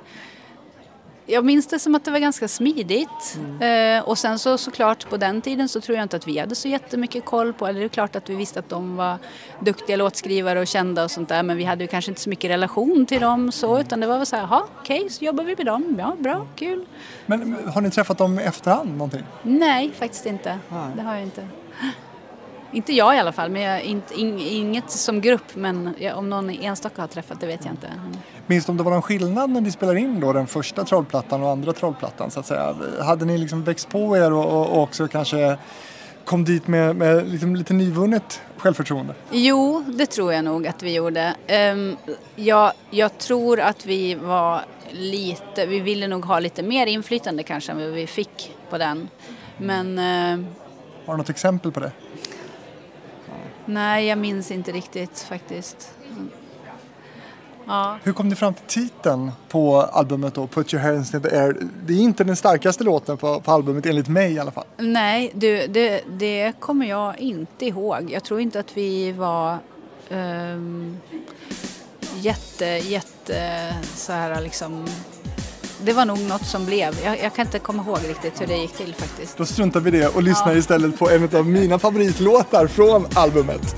jag minns det som att det var ganska smidigt. Mm. Eh, och sen så såklart på den tiden så tror jag inte att vi hade så jättemycket koll på, eller det är klart att vi visste att de var duktiga låtskrivare och kända och sånt där men vi hade ju kanske inte så mycket relation till dem så utan det var väl så här, jaha okej okay, så jobbar vi med dem, ja bra, kul. Men har ni träffat dem i efterhand någonting? Nej, faktiskt inte. Nej. Det har jag inte. Inte jag i alla fall, men jag, inte, inget som grupp men jag, om någon enstaka har träffat det vet jag inte. Minns du om det var någon skillnad när ni spelade in då den första trollplattan och andra trollplattan så att säga? Hade ni liksom växt på er och, och också kanske kom dit med, med liksom lite nyvunnet självförtroende? Jo, det tror jag nog att vi gjorde. Um, jag, jag tror att vi var lite, vi ville nog ha lite mer inflytande kanske än vad vi fick på den. Men... Uh, Har du något exempel på det? Nej, jag minns inte riktigt faktiskt. Ja. Hur kom ni fram till titeln på albumet då, Put your hands in the air? Det är inte den starkaste låten på, på albumet enligt mig i alla fall. Nej, du, det, det kommer jag inte ihåg. Jag tror inte att vi var um, jätte, jätte så här liksom det var nog något som blev. Jag, jag, kan inte komma ihåg riktigt hur det gick till faktiskt. Då struntar vi det och lyssnar ja. istället på en av mina favoritlåtar från albumet.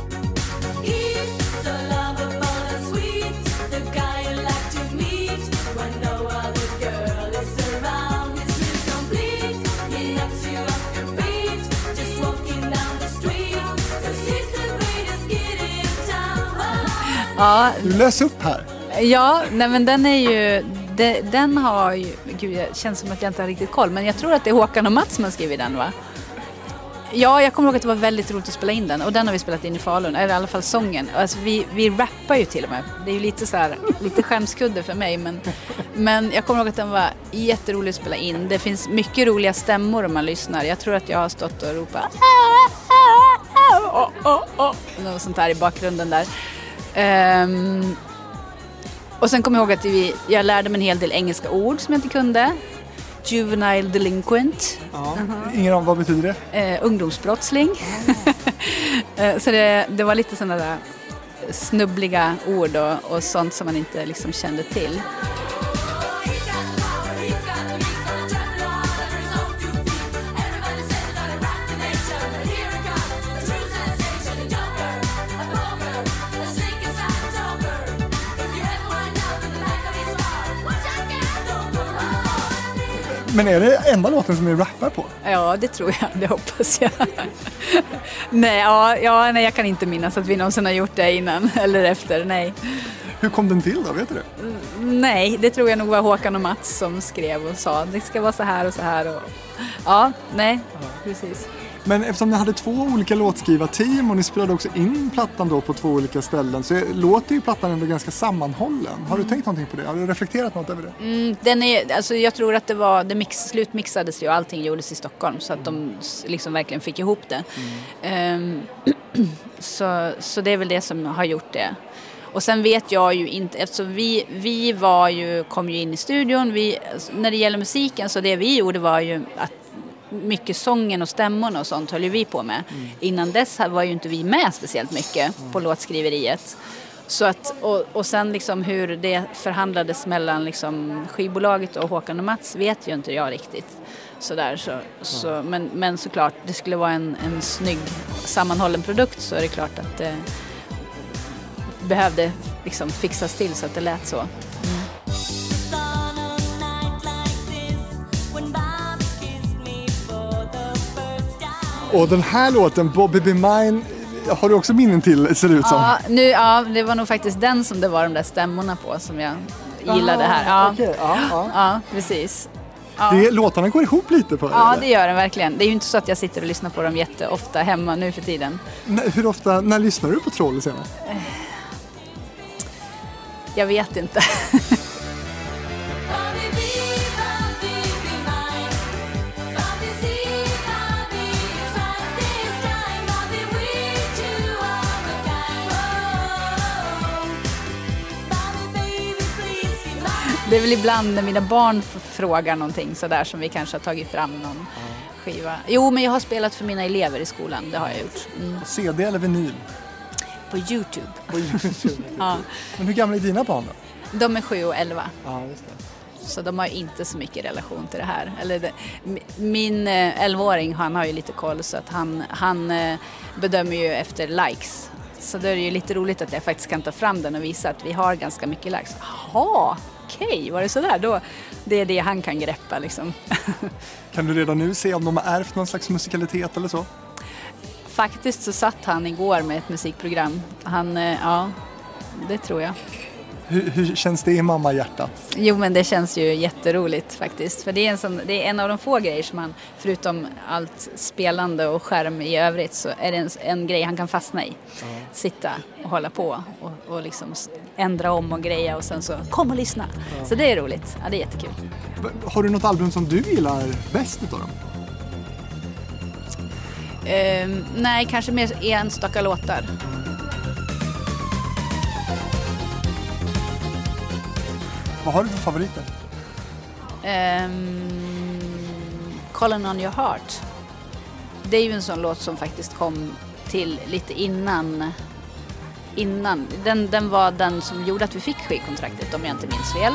Ja. Du läs upp här. Ja, nej men den är ju, det, den har ju, gud det känns som att jag inte har riktigt koll, men jag tror att det är Håkan och Mats som har skrivit den va? Ja, jag kommer ihåg att det var väldigt roligt att spela in den och den har vi spelat in i Falun, eller i alla fall sången. Alltså, vi, vi rappar ju till och med. Det är ju lite så här, lite skämskudde för mig men, men jag kommer ihåg att den var jätterolig att spela in. Det finns mycket roliga stämmor om man lyssnar. Jag tror att jag har stått och ropat oh, oh, oh. något sånt här i bakgrunden där. Um, och sen kommer jag ihåg att vi, jag lärde mig en hel del engelska ord som jag inte kunde. Juvenile delinquent. Ja, uh -huh. Ingen aning, vad betyder det? Eh, ungdomsbrottsling. Oh. så det, det, var lite sådana där snubbliga ord och, och sånt som man inte liksom kände till. Men är det enda låten som ni rappar på? Ja, det tror jag. Det hoppas jag. nej, ja, ja, nej, jag kan inte minnas att vi någonsin har gjort det innan eller efter. Nej. Hur kom den till då? Vet du det? Mm, nej, det tror jag nog var Håkan och Mats som skrev och sa det ska vara så här och så här. Och... Ja, nej, ja. precis. Men eftersom ni hade två olika låtskrivarteam och ni spelade också in plattan då på två olika ställen så låter ju plattan ändå ganska sammanhållen. Har du mm. tänkt någonting på det? Har du reflekterat något över det? Mm, den är, alltså jag tror att det var, det mix, slutmixades ju och allting gjordes i Stockholm så att de liksom verkligen fick ihop det. Mm. Um, så, så det är väl det som har gjort det. Och sen vet jag ju inte, eftersom vi, vi var ju, kom ju in i studion, vi, när det gäller musiken så det vi gjorde var ju att mycket sången och stämmorna och sånt höll ju vi på med. Mm. Innan dess var ju inte vi med speciellt mycket mm. på låtskriveriet. Så att, och, och sen liksom hur det förhandlades mellan liksom skivbolaget och Håkan och Mats vet ju inte jag riktigt. Sådär, så, så, men, men såklart, det skulle vara en, en snygg sammanhållen produkt så är det klart att det behövde liksom fixas till så att det lät så. Och den här låten, Bobby Be Mine, har du också minnen till ser det ut som. Ja, nu, ja, det var nog faktiskt den som det var de där stämmorna på som jag gillade här. Ja, Okej, ja, ja. ja precis. Ja. Det, låtarna går ihop lite på det. Ja, eller? det gör den verkligen. Det är ju inte så att jag sitter och lyssnar på dem jätteofta hemma nu för tiden. N- Hur ofta, när lyssnar du på Troll senast? Jag vet inte. Det är väl ibland när mina barn frågar någonting sådär som vi kanske har tagit fram någon skiva. Jo, men jag har spelat för mina elever i skolan. Det har jag gjort. Mm. CD eller vinyl? På Youtube. På YouTube. Ja. Men hur gamla är dina barn då? De är sju och elva. Ja, just det. Så de har inte så mycket relation till det här. Eller det, mi- min eh, 11-åring han har ju lite koll så att han, han eh, bedömer ju efter likes. Så då är det ju lite roligt att jag faktiskt kan ta fram den och visa att vi har ganska mycket likes. Jaha, okej, var det sådär? Då, det är det han kan greppa liksom. Kan du redan nu se om de har ärvt någon slags musikalitet eller så? Faktiskt så satt han igår med ett musikprogram. Han, eh, ja, det tror jag. Hur, hur känns det i mammahjärtat? Jo men det känns ju jätteroligt faktiskt. För det är, en sån, det är en av de få grejer som han, förutom allt spelande och skärm i övrigt, så är det en, en grej han kan fastna i. Sitta och hålla på och, och liksom ändra om och greja och sen så kom och lyssna. Så det är roligt. Ja, det är jättekul. Har du något album som du gillar bäst utav dem? Ehm, nej, kanske mer enstaka låtar. Vad har du för favoriter? Um, Calling on your heart. Det är ju en sån låt som faktiskt kom till lite innan innan. Den, den var den som gjorde att vi fick skivkontraktet om jag inte minns fel.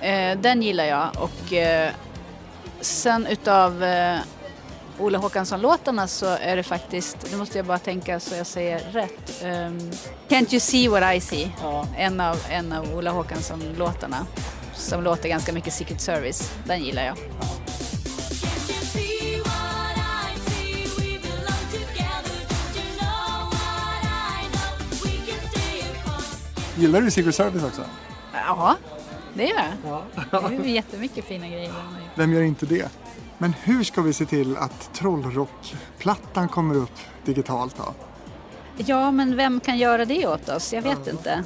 Eh, den gillar jag och eh, sen utav eh, Olle Håkansson-låtarna så är det faktiskt, nu måste jag bara tänka så jag säger rätt. Ehm, Can't you see what I see? En av, en av Olle Håkansson-låtarna som låter ganska mycket Secret Service. Den gillar jag. Gillar du Secret Service också? Ja, det gör jag. Det är jättemycket fina grejer. Vem gör inte det? Men hur ska vi se till att Trollrock-plattan kommer upp digitalt då? Ja, men vem kan göra det åt oss? Jag vet inte.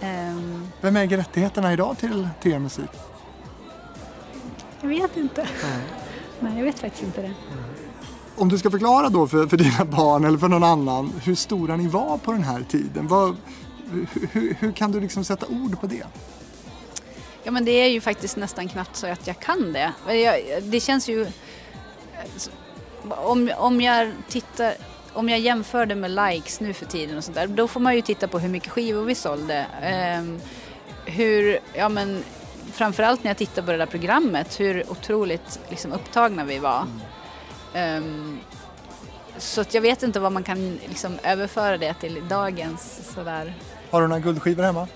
Ehm, Vem äger rättigheterna idag till, till er musik? jag vet inte. Nej, jag vet faktiskt inte det. Om du ska förklara då för, för dina barn eller för någon annan hur stora ni var på den här tiden. Vad, hur, hur, hur kan du liksom sätta ord på det? Ja, men det är ju faktiskt nästan knappt så att jag kan det. Det känns ju... Om, om jag tittar... Om jag jämför det med likes nu för tiden och sånt där, då får man ju titta på hur mycket skivor vi sålde. Ehm, hur, ja men framförallt när jag tittar på det där programmet, hur otroligt liksom, upptagna vi var. Ehm, så jag vet inte vad man kan liksom, överföra det till dagens sådär Har du några guldskivor hemma?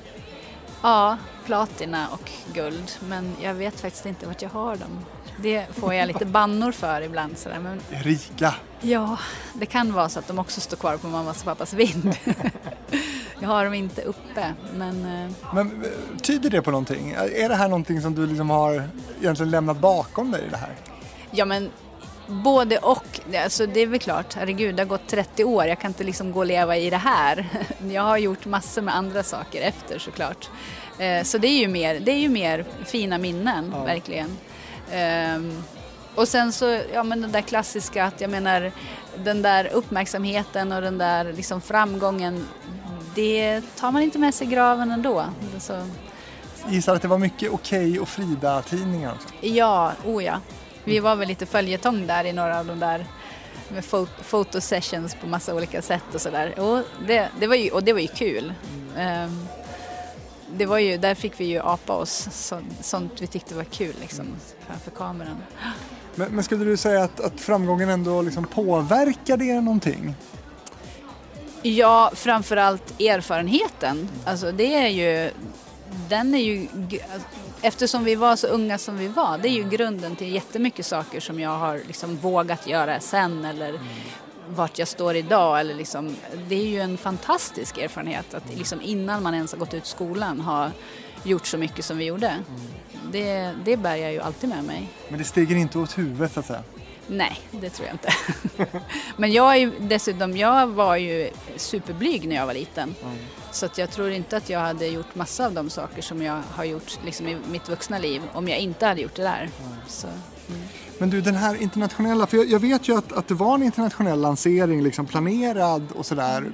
Ja, platina och guld. Men jag vet faktiskt inte vart jag har dem. Det får jag lite bannor för ibland. Sådär. Men Rika. ja, det kan vara så att de också står kvar på mammas och pappas vind. jag har dem inte uppe. Men eh, Men eh, tyder det på någonting? Är det här någonting som du liksom har egentligen lämnat bakom dig i det här? ja, men både och. Alltså, det är väl klart, herregud, det har gått 30 år. Jag kan inte liksom gå och leva i det här. Jag har gjort massor med andra saker efter såklart. Eh, Så det är ju mer, det är ju mer fina minnen, verkligen. Ehm, Och sen så, ja men den där klassiska att jag menar den där uppmärksamheten och den där liksom framgången det tar man inte med sig i graven ändå. Så, Gissar att det var mycket Okej och Frida-tidningar ja, oh ja. Vi var väl lite följetong där i några av de där med fo- fotosessions på massa olika sätt och sådär. Och det, det, var ju, och det var ju kul. Ehm, det var ju, där fick vi ju apa oss så, sånt vi tyckte var kul liksom, framför kameran. Men, men skulle du säga att, att framgången ändå liksom påverkade er någonting? Ja, framförallt erfarenheten. Alltså det är ju, den är ju, eftersom vi var så unga som vi var, det är ju grunden till jättemycket saker som jag har liksom vågat göra sen eller vart jag står idag. Eller liksom, det är ju en fantastisk erfarenhet att liksom innan man ens har gått ut skolan ha gjort så mycket som vi gjorde. Det, det bär jag ju alltid med mig. Men det stiger inte åt huvudet så att säga. Nej, det tror jag inte. Men jag är dessutom, jag var ju superblyg när jag var liten. Så att jag tror inte att jag hade gjort massa av de saker som jag har gjort liksom, i mitt vuxna liv om jag inte hade gjort det där. Så, mm. Men du, den här internationella, för jag, jag vet ju att, att det var en internationell lansering liksom planerad och sådär.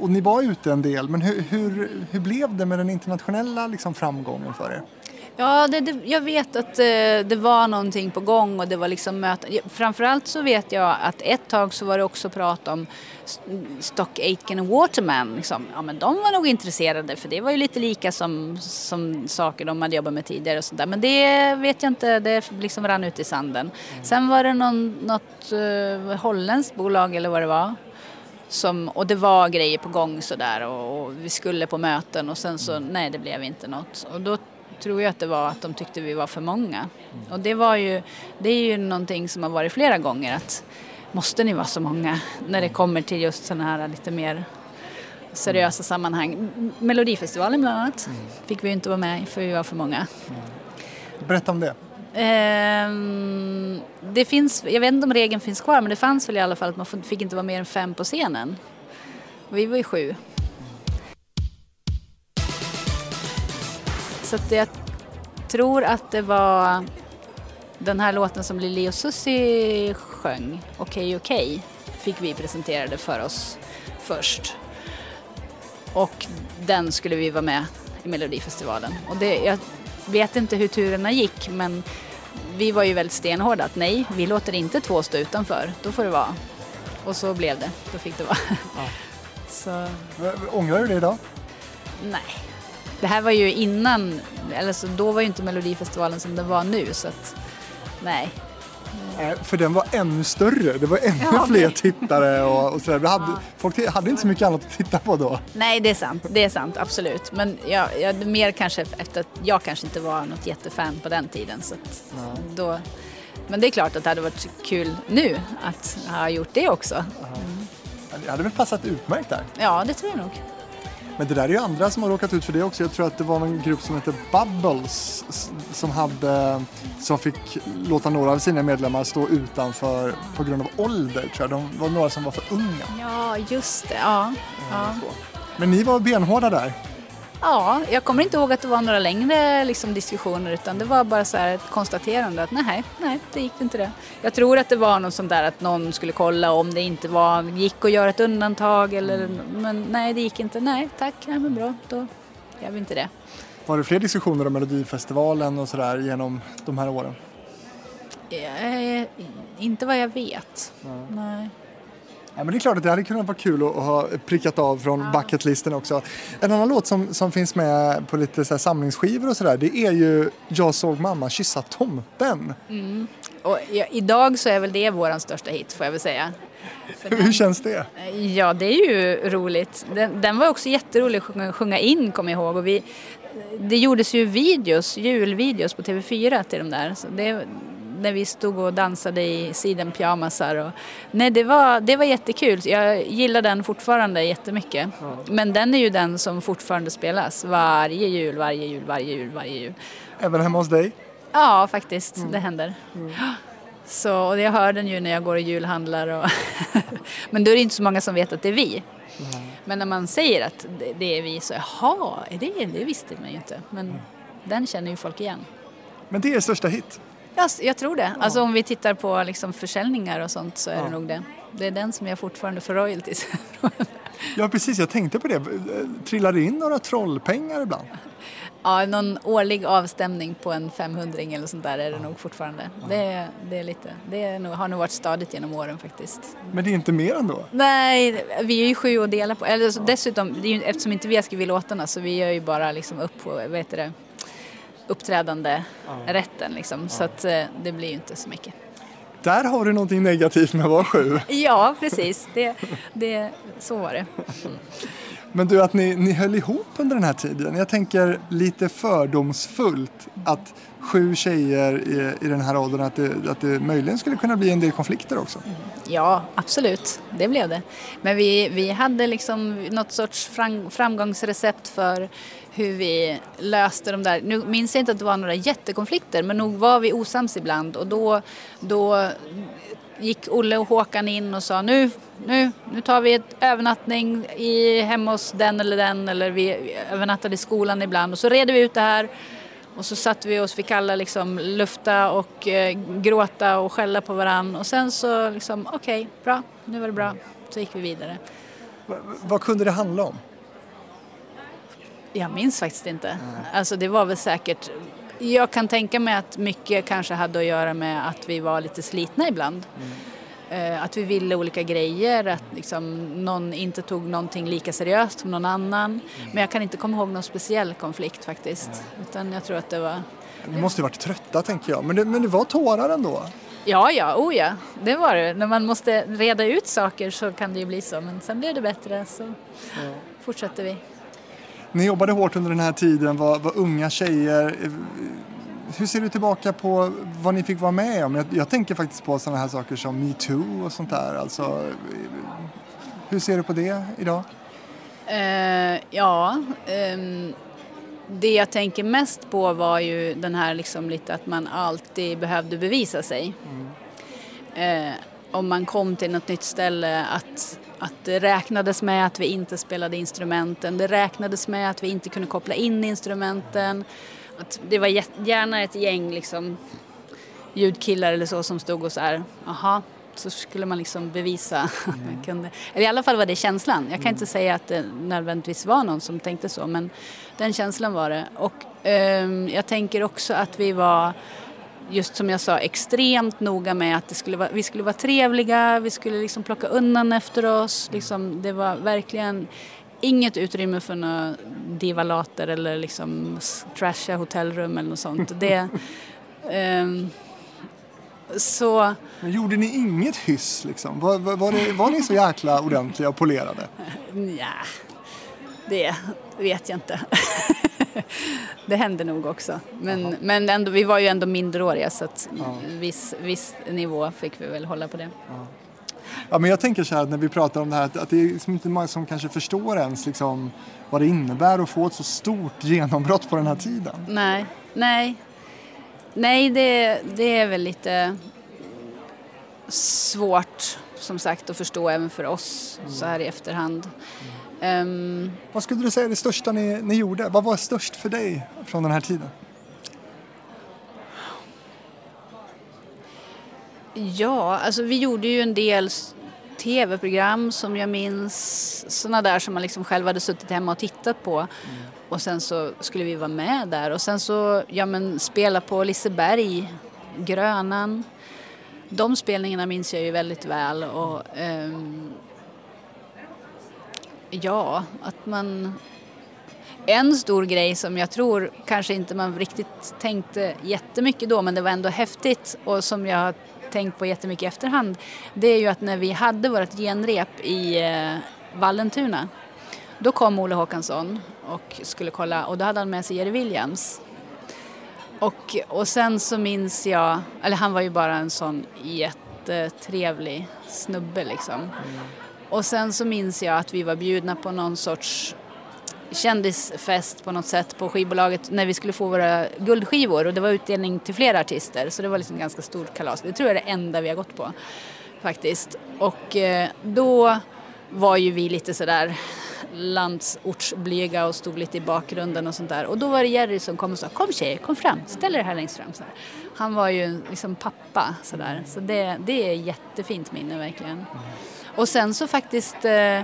Och ni var ute en del, men hur, hur, hur blev det med den internationella liksom, framgången för er? Ja, det, det, jag vet att eh, det var någonting på gång och det var liksom möten. Framförallt så vet jag att ett tag så var det också prat om Stock Aitken och Waterman. Liksom. Ja, men de var nog intresserade för det var ju lite lika som, som saker de hade jobbat med tidigare och sådär. Men det vet jag inte, det liksom rann ut i sanden. Sen var det någon, något uh, holländskt bolag eller vad det var. Som, och det var grejer på gång sådär och, och vi skulle på möten och sen så nej det blev inte något. Och då tror jag att det var att de tyckte vi var för många. Och det var ju, det är ju någonting som har varit flera gånger att måste ni vara så många när det kommer till just sådana här lite mer seriösa sammanhang. Melodifestivalen bland annat fick vi ju inte vara med för vi var för många. Berätta om det. Ehm, det finns, jag vet inte om regeln finns kvar men det fanns väl i alla fall att man fick inte vara mer än fem på scenen. Vi var ju sju. Så att jag tror att det var den här låten som Lili och Susie sjöng, Okej okej, fick vi presenterade för oss först. Och den skulle vi vara med i Melodifestivalen. Och det, jag vet inte hur turerna gick men vi var ju väldigt stenhårda att nej, vi låter inte två stå utanför, då får det vara. Och så blev det, då fick det vara. Så Ångrar du det idag? nej. Det här var ju innan, eller så då var ju inte Melodifestivalen som den var nu så att nej. Nej, för den var ännu större. Det var ännu Ja, fler tittare och, och sådär. Vi hade, Folk hade inte så mycket annat att titta på då. Nej, det är sant. Det är sant, absolut. Men jag, jag, mer kanske efter att jag kanske inte var något jättefan på den tiden. Så att då, men det är klart att det hade varit kul nu att ha gjort det också. Det hade väl passat utmärkt där. Ja, det tror jag nog. Men det där är ju andra som har råkat ut för det också. Jag tror att det var en grupp som hette Bubbles som, hade, som fick låta några av sina medlemmar stå utanför på grund av ålder. Tror jag. De var några som var för unga. Ja, just det. Ja, ja. Men ni var benhårda där. Ja jag kommer inte ihåg att det var några längre liksom, diskussioner utan det var bara så här ett konstaterande att nej, nej, det gick inte det. Jag tror att det var något sånt där att någon skulle kolla om det inte var, gick att göra ett undantag eller, men nej, det gick inte. Nej, tack, nej men bra, då gör vi inte det. Var det fler diskussioner om Melodifestivalen och sådär genom de här åren? Eh, inte vad jag vet. Nej. Ja, men det är klart att det hade kunnat vara kul att ha prickat av från bucketlisten också. En annan låt som, som finns med på lite så samlingsskivor och sådär det är ju Jag såg mamma kyssa tomten. Och ja, idag så är väl det vår största hit får jag väl säga. Hur känns det? Ja, det är ju roligt. Den, den var också jätterolig att sjunga, sjunga in, kommer jag ihåg. Och vi, det gjordes ju videos, julvideos på TV4 till de där. Så det, när vi stod och dansade i sidenpyjamasar. Och, nej, det var, det var jättekul. Jag gillar den fortfarande jättemycket. Men den är ju den som fortfarande spelas varje jul, varje jul, varje jul, varje jul. Även hemma hos dig? Ja, faktiskt. Det händer. Så, och jag hör den ju när jag går och julhandlar. Och Men då är det inte så många som vet att det är vi. Men när man säger att det, det är vi så, jaha, är det det visste man ju inte. Men den känner ju folk igen. Men det är er största hit. Ja, s- jag tror det. Alltså om vi tittar på liksom försäljningar och sånt så är Ja. det nog det. Det är den som jag fortfarande får royalties Ja precis, jag tänkte på det. Trillar det in några trollpengar ibland? Ja, någon årlig avstämning på en 500 eller sånt där är det nog fortfarande. Det, det, är lite, det är nog, har nog varit stadigt genom åren faktiskt. Men det är inte mer ändå? Nej, vi är ju sju att dela på. Eller, så dessutom, det är ju, eftersom inte vi har skrivit låtarna så vi gör ju bara liksom upp på, vad heter det, uppträdande rätten liksom. Så att eh, det blir ju inte så mycket. Där har du någonting negativt med att vara sju. Ja, precis. Det, det, så var det. Men du, att ni, ni höll ihop under den här tiden. Jag tänker lite fördomsfullt att sju tjejer i, i den här åldern, att det, att det möjligen skulle kunna bli en del konflikter också. Ja, absolut. Det blev det. Men vi, vi hade liksom något sorts fram, framgångsrecept för hur vi löste de där. Nu minns jag inte att det var några jättekonflikter, men nog var vi osams ibland och då, då gick Olle och Håkan in och sa nu, nu, nu tar vi ett övernattning i, hemma hos den eller den eller vi övernattade i skolan ibland och så redde vi ut det här och så satte vi oss, fick alla liksom lufta och eh, gråta och skälla på varann och sen så liksom okej, bra, nu var det bra, så gick vi vidare. V Vad kunde det handla om? Jag minns faktiskt inte. Alltså det var väl säkert, jag kan tänka mig att mycket kanske hade att göra med att vi var lite slitna ibland. Eh, Att vi ville olika grejer, att liksom någon inte tog någonting lika seriöst som någon annan. Men jag kan inte komma ihåg någon speciell konflikt faktiskt. Utan jag tror att det var, Ni måste ju varit trötta tänker jag, men det, men det var tårar ändå. ja ja, oh ja, det var det. När man måste reda ut saker så kan det ju bli så. Men sen blev det bättre så fortsätter vi. Ni jobbade hårt under den här tiden, var, var unga tjejer. Hur ser du tillbaka på vad ni fick vara med om? Jag, jag tänker faktiskt på sådana här saker som metoo och sånt där. Alltså, hur ser du på det idag? Eh, ja, ehm, det jag tänker mest på var ju den här liksom lite att man alltid behövde bevisa sig. Eh, om man kom till något nytt ställe att, att det räknades med att vi inte spelade instrumenten, det räknades med att vi inte kunde koppla in instrumenten. Att det var gärna ett gäng liksom ljudkillar eller så som stod och så här, aha, så skulle man liksom bevisa att man kunde. Eller i alla fall var det känslan. Jag kan inte säga att det nödvändigtvis var någon som tänkte så, men den känslan var det. Och ehm, jag tänker också att vi var, just som jag sa, extremt noga med att det skulle vara, vi skulle vara trevliga, vi skulle liksom plocka undan efter oss. Liksom, det var verkligen inget utrymme för några divalater eller liksom trasha hotellrum eller något sånt. Det, ehm, så Men gjorde ni inget hyss liksom? Var, var, var, det, var ni så jäkla ordentliga och polerade? ja, det vet jag inte. det hände nog också. Men, men ändå, vi var ju ändå minderåriga så att viss, viss nivå fick vi väl hålla på det. Ja, men jag tänker så här när vi pratar om det här att, att det är liksom inte många som kanske förstår ens liksom, vad det innebär att få ett så stort genombrott på den här tiden. Nej, nej. Nej, det, det är väl lite svårt som sagt att förstå även för oss så här i efterhand. Ehm, Vad skulle du säga är det största ni, ni gjorde? Vad var störst för dig från den här tiden? Ja, alltså vi gjorde ju en del tv-program som jag minns, sådana där som man liksom själv hade suttit hemma och tittat på. Och sen så skulle vi vara med där och sen så, ja men spela på Liseberg, Grönan. De spelningarna minns jag ju väldigt väl och ehm, ja, att man en stor grej som jag tror kanske inte man riktigt tänkte jättemycket då men det var ändå häftigt och som jag har tänkt på jättemycket i efterhand det är ju att när vi hade vårt genrep i eh, Vallentuna då kom Olle Håkansson och skulle kolla och då hade han med sig Jerry Williams. Och, och sen så minns jag, eller han var ju bara en sån jättetrevlig snubbe liksom. Mm. Och sen så minns jag att vi var bjudna på någon sorts kändisfest på något sätt på skivbolaget när vi skulle få våra guldskivor och det var utdelning till flera artister så det var liksom ganska stort kalas. Det tror jag är det enda vi har gått på faktiskt. Och eh, då var ju vi lite sådär landsortsblyga och stod lite i bakgrunden och sånt där. Och då var det Jerry som kom och sa kom tjejer, kom fram, ställ er här längst fram. Så här. Han var ju liksom pappa sådär. Så det, det är jättefint minne verkligen. Och sen så faktiskt eh,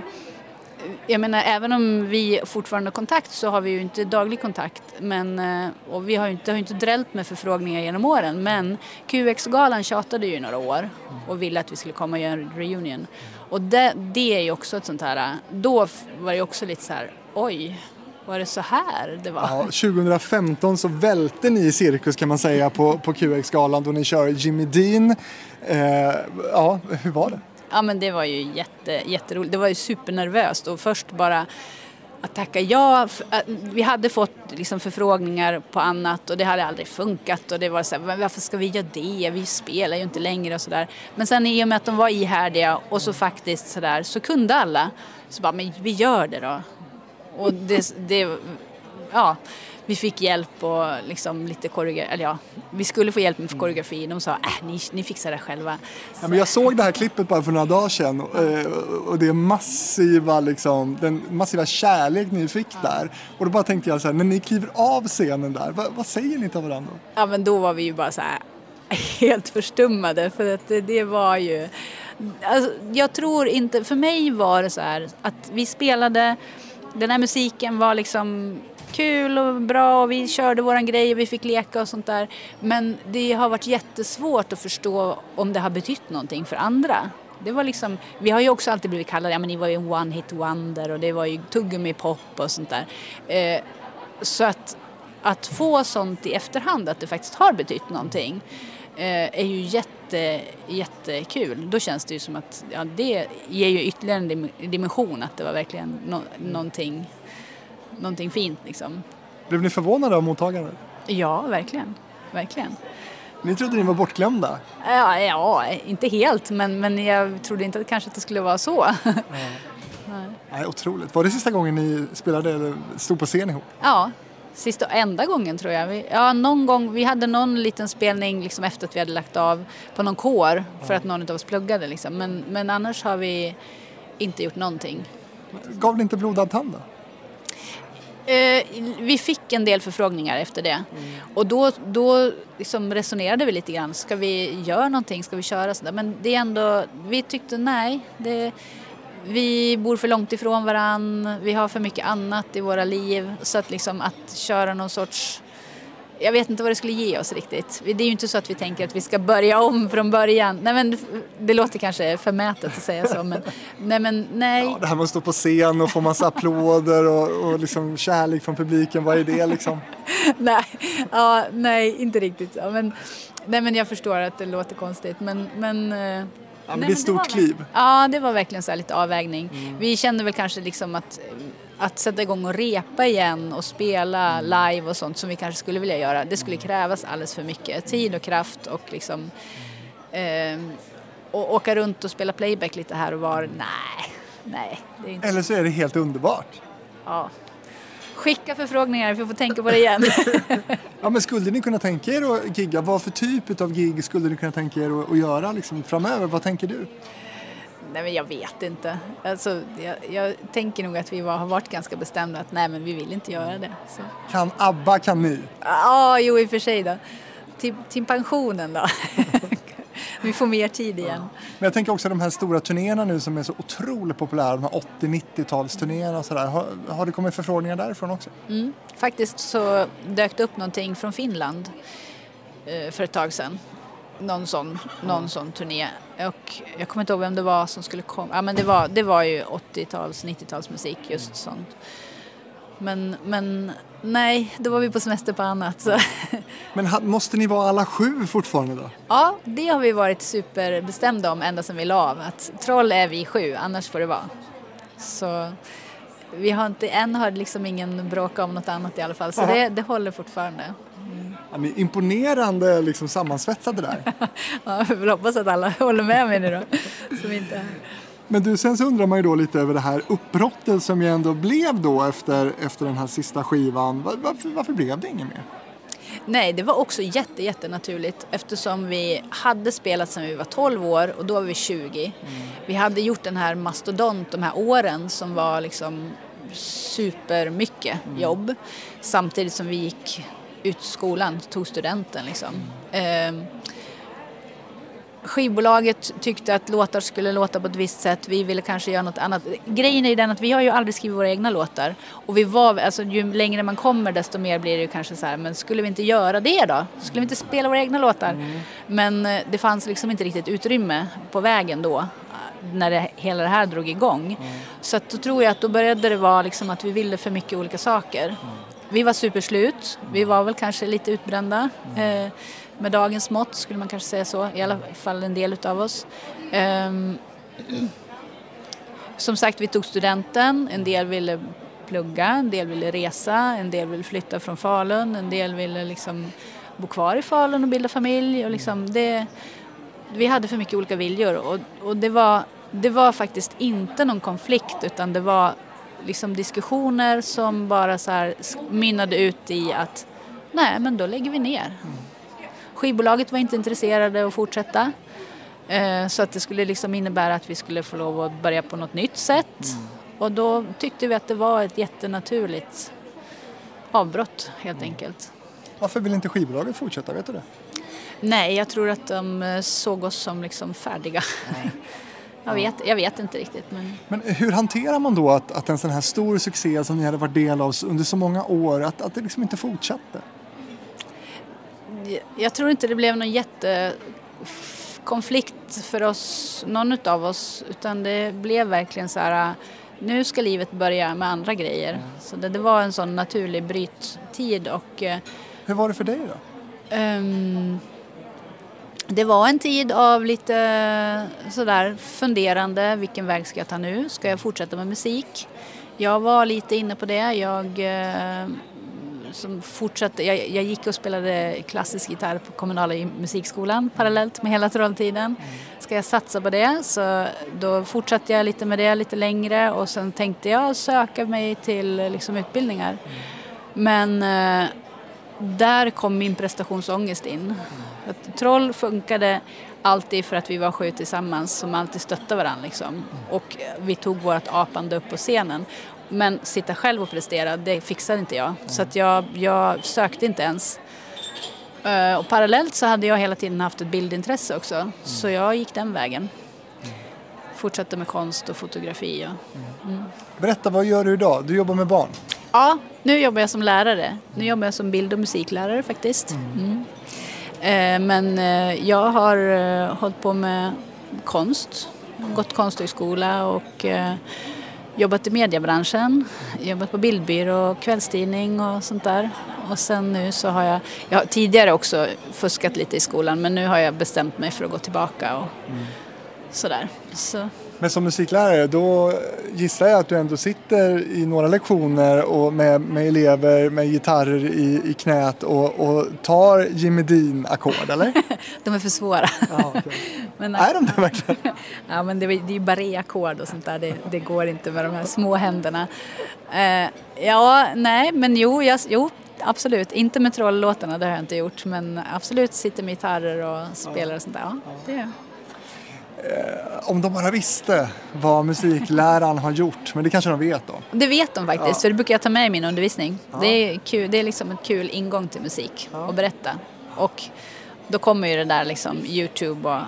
jag menar även om vi fortfarande har kontakt så har vi ju inte daglig kontakt. Men, eh, och vi har ju inte, har ju inte drällt med förfrågningar genom åren. Men QX-galan tjatade ju i några år och ville att vi skulle komma och göra en reunion. Och det, det är ju också ett sånt här, då var det också lite så här, oj, var det så här det var? Ja, 2015 så välte ni i cirkus kan man säga på, på QX-galan då ni kör Jimmy Dean. Eh, ja, hur var det? Ja men det var ju jätte, jätteroligt. Det var ju supernervöst och först bara att tacka ja. Äh, vi hade fått liksom förfrågningar på annat och det hade aldrig funkat och det var så här, varför ska vi göra det? Vi spelar ju inte längre och sådär. Men sen i och med att de var ihärdiga och så faktiskt sådär så kunde alla. Så bara, men vi gör det då. Och det, det ja, vi fick hjälp och liksom lite koreografi, eller ja, vi skulle få hjälp med koreografi. De sa, äh, ni, ni fixar det själva. Ja, men jag såg det här klippet bara för några dagar sedan och, eh, och det massiva, liksom, den massiva kärlek ni fick där. Och då bara tänkte jag så här, när ni kliver av scenen där, vad, vad säger ni till varandra? Ja men då var vi ju bara så här helt förstummade för att det, det var ju... Alltså, jag tror inte, för mig var det så här att vi spelade, den här musiken var liksom kul och bra och vi körde våran grej och vi fick leka och sånt där. Men det har varit jättesvårt att förstå om det har betytt någonting för andra. Det var liksom, vi har ju också alltid blivit kallade, ja men ni var ju en one hit wonder och det var ju tuggummi pop och sånt där. Eh, så att, att få sånt i efterhand, att det faktiskt har betytt någonting, eh, är ju jätte, jättekul. Då känns det ju som att ja, det ger ju ytterligare en dimension, att det var verkligen no, någonting, någonting fint liksom. Blev ni förvånade av mottagandet? Ja, verkligen. Verkligen. Ni trodde ni var bortglömda. Ja, ja inte helt, men, men jag trodde inte att kanske att det skulle vara så. Nej, otroligt. Var det sista gången ni spelade eller stod på scen ihop? Ja, sista och enda gången tror jag. Vi, ja, någon gång, vi hade någon liten spelning liksom efter att vi hade lagt av på någon kår för att någon av oss pluggade. Liksom. Men, men annars har vi inte gjort någonting. Gav det inte blodad tand då? Eh, vi fick en del förfrågningar efter det. Och då, då liksom resonerade vi lite grann. Ska vi göra någonting? Ska vi köra sådär? Men det är ändå, vi tyckte nej. Det, vi bor för långt ifrån varann. Vi har för mycket annat i våra liv. Så att liksom att köra någon sorts jag vet inte vad det skulle ge oss riktigt. Det är ju inte så att vi tänker att vi ska börja om från början. Nej men det låter kanske förmätet att säga så men nej men nej. Ja, det här med att stå på scen och få massa applåder och, och liksom kärlek från publiken, vad är det liksom? nej, ja, nej, inte riktigt. Ja, men, nej, men jag förstår att det låter konstigt. Men, men, eh, Ja, men nej, det är ett stort kliv. Mm. Ja, det var verkligen så lite avvägning. Vi kände väl kanske liksom att, att sätta igång och repa igen och spela Mm. live och sånt som vi kanske skulle vilja göra. Det skulle krävas alldeles för mycket tid och kraft och liksom ehm, och åka runt och spela playback lite här och var. Nej, nej, det är inte Eller så är det helt underbart. Ja. Skicka förfrågningar, vi får tänka på det igen. Ja, men skulle ni kunna tänka er att gigga? Vad för typ av gig skulle ni kunna tänka er att göra liksom, framöver? Vad tänker du? Nej men jag vet inte. Alltså, jag, jag tänker nog att vi var, har varit ganska bestämda att nej men vi vill inte göra det. Så. Kan ABBA, kan ni? Ja, jo i och för sig då. Till, till pensionen då. vi får mer tid igen. Men jag tänker också de här stora turnéerna nu som är så otroligt populära, de här 80-90-talsturnéerna och sådär. Har, har det kommit förfrågningar därifrån också? Mm. Faktiskt så dök det upp någonting från Finland eh, för ett tag sedan. Någon sån, någon sån turné. Och jag kommer inte ihåg vem det var som skulle komma. Ja, men det, var, det var ju 80-tals, 90-talsmusik, just sånt. Men, men nej, då var vi på semester på annat. Så. Men måste ni vara alla sju fortfarande då? Ja, det har vi varit superbestämda om ända sedan vi la av. Att troll är vi sju, annars får det vara. Så vi har inte, än har liksom ingen bråkat om något annat i alla fall. Så det, det håller fortfarande. Är imponerande liksom, sammansvetsade där. Ja, jag vill hoppas att alla håller med mig nu då. Som inte. Men du, sen så undrar man ju då lite över det här uppbrottet som ju ändå blev då efter, efter den här sista skivan. Var, varför, varför blev det inget mer? Nej, det var också jätte, jättenaturligt eftersom vi hade spelat sedan vi var 12 år och då var vi 20. Vi hade gjort den här mastodont de här åren som var liksom supermycket jobb samtidigt som vi gick ut skolan, tog studenten liksom. Ehm, skivbolaget tyckte att låtar skulle låta på ett visst sätt. Vi ville kanske göra något annat. Grejen är ju den att vi har ju aldrig skrivit våra egna låtar. Och vi var, alltså ju längre man kommer desto mer blir det ju kanske så här, men skulle vi inte göra det då? Skulle vi inte spela våra egna låtar? Men eh, det fanns liksom inte riktigt utrymme på vägen då när det, hela det här drog igång. Så att då tror jag att då började det vara liksom att vi ville för mycket olika saker. Vi var superslut, vi var väl kanske lite utbrända. Eh, med dagens mått skulle man kanske säga så, i alla fall en del utav oss. Ehm, som sagt, vi tog studenten, en del ville plugga, en del ville resa, en del ville flytta från Falun, en del ville liksom bo kvar i Falun och bilda familj. Och liksom det, vi hade för mycket olika viljor och, och det, var, det var faktiskt inte någon konflikt utan det var liksom diskussioner som bara så här mynnade ut i att nej men då lägger vi ner. Skivbolaget var inte intresserade att fortsätta. Eh, Så att det skulle liksom innebära att vi skulle få lov att börja på något nytt sätt. Och då tyckte vi att det var ett jättenaturligt avbrott helt enkelt. Varför vill inte skivbolaget fortsätta? Vet du det? Nej, jag tror att de eh, såg oss som liksom färdiga. jag, vet, jag vet inte riktigt men Men hur hanterar man då att, att en sån här stor succé som ni hade varit del av under så många år, att, att det liksom inte fortsatte? jag tror inte det blev någon jättekonflikt för oss, någon utav oss, utan det blev verkligen så här, nu ska livet börja med andra grejer. Så det, det var en sån naturlig bryttid och eh, Hur var det för dig då? ehm, det var en tid av lite sådär funderande, vilken väg ska jag ta nu? Ska jag fortsätta med musik? Jag var lite inne på det. Jag eh, som fortsatte, jag, jag gick och spelade klassisk gitarr på kommunala musikskolan parallellt med hela trolltiden. Ska jag satsa på det? Så då fortsatte jag lite med det lite längre och sen tänkte jag söka mig till liksom, utbildningar. Men eh, där kom min prestationsångest in. Att troll funkade alltid för att vi var sju tillsammans som alltid stöttade varandra. Liksom. Och vi tog vårt apande upp på scenen. Men sitta själv och prestera, det fixade inte jag. Så att jag, jag sökte inte ens. Eh, och parallellt så hade jag hela tiden haft ett bildintresse också. Så jag gick den vägen. Fortsatte med konst och fotografi. Och... Berätta, vad gör du idag? Du jobbar med barn. Ja, nu jobbar jag som lärare. Nu jobbar jag som bild och musiklärare faktiskt. Mm. Eh, Men eh, jag har eh, hållit på med konst, gått konsthögskola och jobbat i mediebranschen, jobbat på bildbyrå, kvällstidning och sånt där. Och sen nu så har jag, jag har tidigare också fuskat lite i skolan men nu har jag bestämt mig för att gå tillbaka och sådär. Så. Men som musiklärare, då gissar jag att du ändå sitter i några lektioner och med, med elever med gitarrer i, i knät och, och tar Jimmy Dean-ackord, eller? De är för svåra. Ja, okej. Men, Är de det verkligen? Ja, men det, är- det är ju barré-ackord och sånt där. Det, det går inte med de här små händerna. Eh, ja, nej, men jo, jag, jo, absolut. Inte med trolllåtarna, det har jag inte gjort. Men absolut sitter med gitarrer och spelar och sånt där. Ja, det. Om de bara visste vad musikläraren har gjort, men det kanske de vet då. Det vet de faktiskt, Ja. för det brukar jag ta med i min undervisning. Det, är kul, det är liksom en kul ingång till musik att berätta. Och då kommer ju det där liksom Youtube och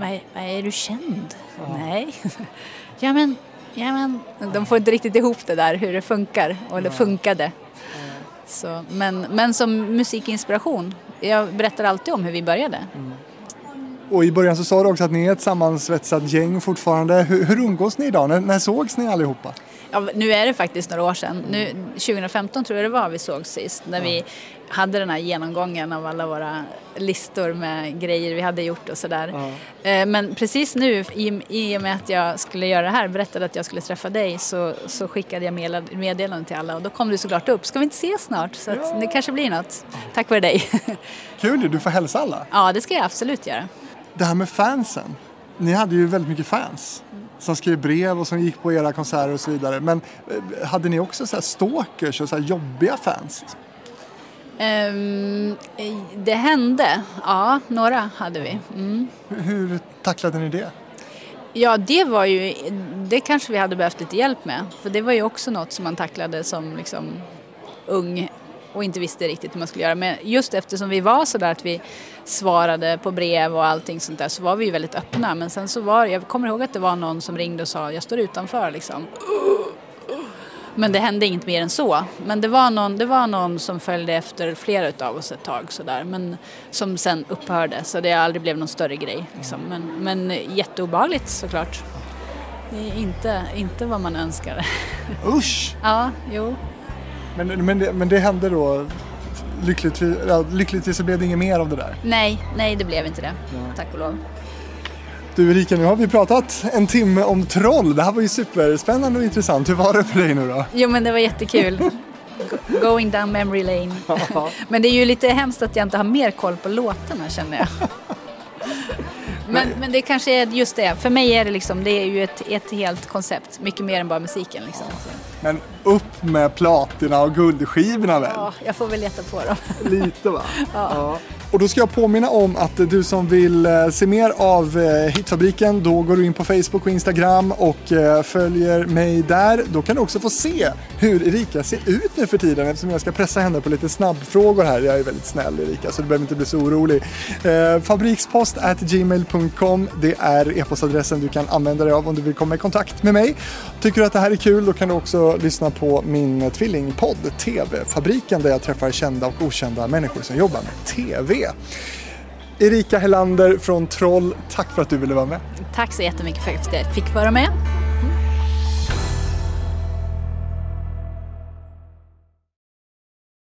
vad, är, vad är du känd? Nej. ja men, ja men. De får inte riktigt ihop det där hur det funkar och det funkade. Så, men, men som musikinspiration. Jag berättar alltid om hur vi började. Och i början så sa du också att ni är ett sammansvetsat gäng fortfarande. Hur, hur umgås ni idag? När, när sågs ni allihopa? Ja, nu är det faktiskt några år sedan. Nu, 2015 tror jag det var vi såg sist. När vi hade den här genomgången av alla våra listor med grejer vi hade gjort och sådär. Eh, Men precis nu, i, och med att jag skulle göra det här, berättade att jag skulle träffa dig, så, så skickade jag meddelande- meddelande till alla och då kom du såklart upp. Ska vi inte ses snart? Så att det kanske blir något. Tack vare dig. Kul du får hälsa alla. ja, det ska jag absolut göra. Det här med fansen. Ni hade ju väldigt mycket fans som skrev brev och som gick på era konserter och så vidare. Men eh, hade ni också så här stalkers och så jobbiga fans? Ehm, det hände. Ja, några hade vi. Mm. Hur, hur tacklade ni det? Ja, det var ju, det kanske vi hade behövt lite hjälp med. För det var ju också något som man tacklade som liksom ung och inte visste riktigt hur man skulle göra. Men just eftersom vi var sådär att vi svarade på brev och allting sånt där så var vi ju väldigt öppna. Men sen så var jag kommer ihåg att det var någon som ringde och sa jag står utanför liksom. Men det hände inget mer än så. Men det var någon, det var någon som följde efter flera utav oss ett tag sådär. Men som sen upphörde så det aldrig blev någon större grej. Liksom. Men, men jätteobehagligt såklart. Det är inte, inte vad man önskar. Usch! ja, jo. Men, men, det, men det hände då, lyckligtvis, lyckligtvis så blev det inget mer av det där. Nej, nej det blev inte det. Tack och lov. Du Erika, nu har vi pratat en timme om troll. Det här var ju superspännande och intressant. Hur var det för dig nu då? Jo men det var jättekul. Go- Going down memory lane. men det är ju lite hemskt att jag inte har mer koll på låtarna känner jag. Men, men det kanske är just det. För mig är det liksom, det är ju ett, ett helt koncept. Mycket mer än bara musiken liksom. Men upp med platina och guldskivorna väl? ja, jag får väl leta på dem. Lite va? Ja. Och då ska jag påminna om att du som vill eh, se mer av eh, Hitfabriken, då går du in på Facebook och Instagram och eh, följer mig där. Då kan du också få se hur Erika ser ut nu för tiden eftersom jag ska pressa henne på lite snabbfrågor här. Jag är väldigt snäll Erika så du behöver inte bli så orolig. Fabrikspost at gmail.com det är e-postadressen du kan använda dig av om du vill komma i kontakt med mig. Tycker du att det här är kul då kan du också lyssna på min tvillingpodd TV-fabriken där jag träffar kända och okända människor som jobbar med TV. Erika Hellander från Troll, tack för att du ville vara med. Tack så jättemycket för att jag fick vara med.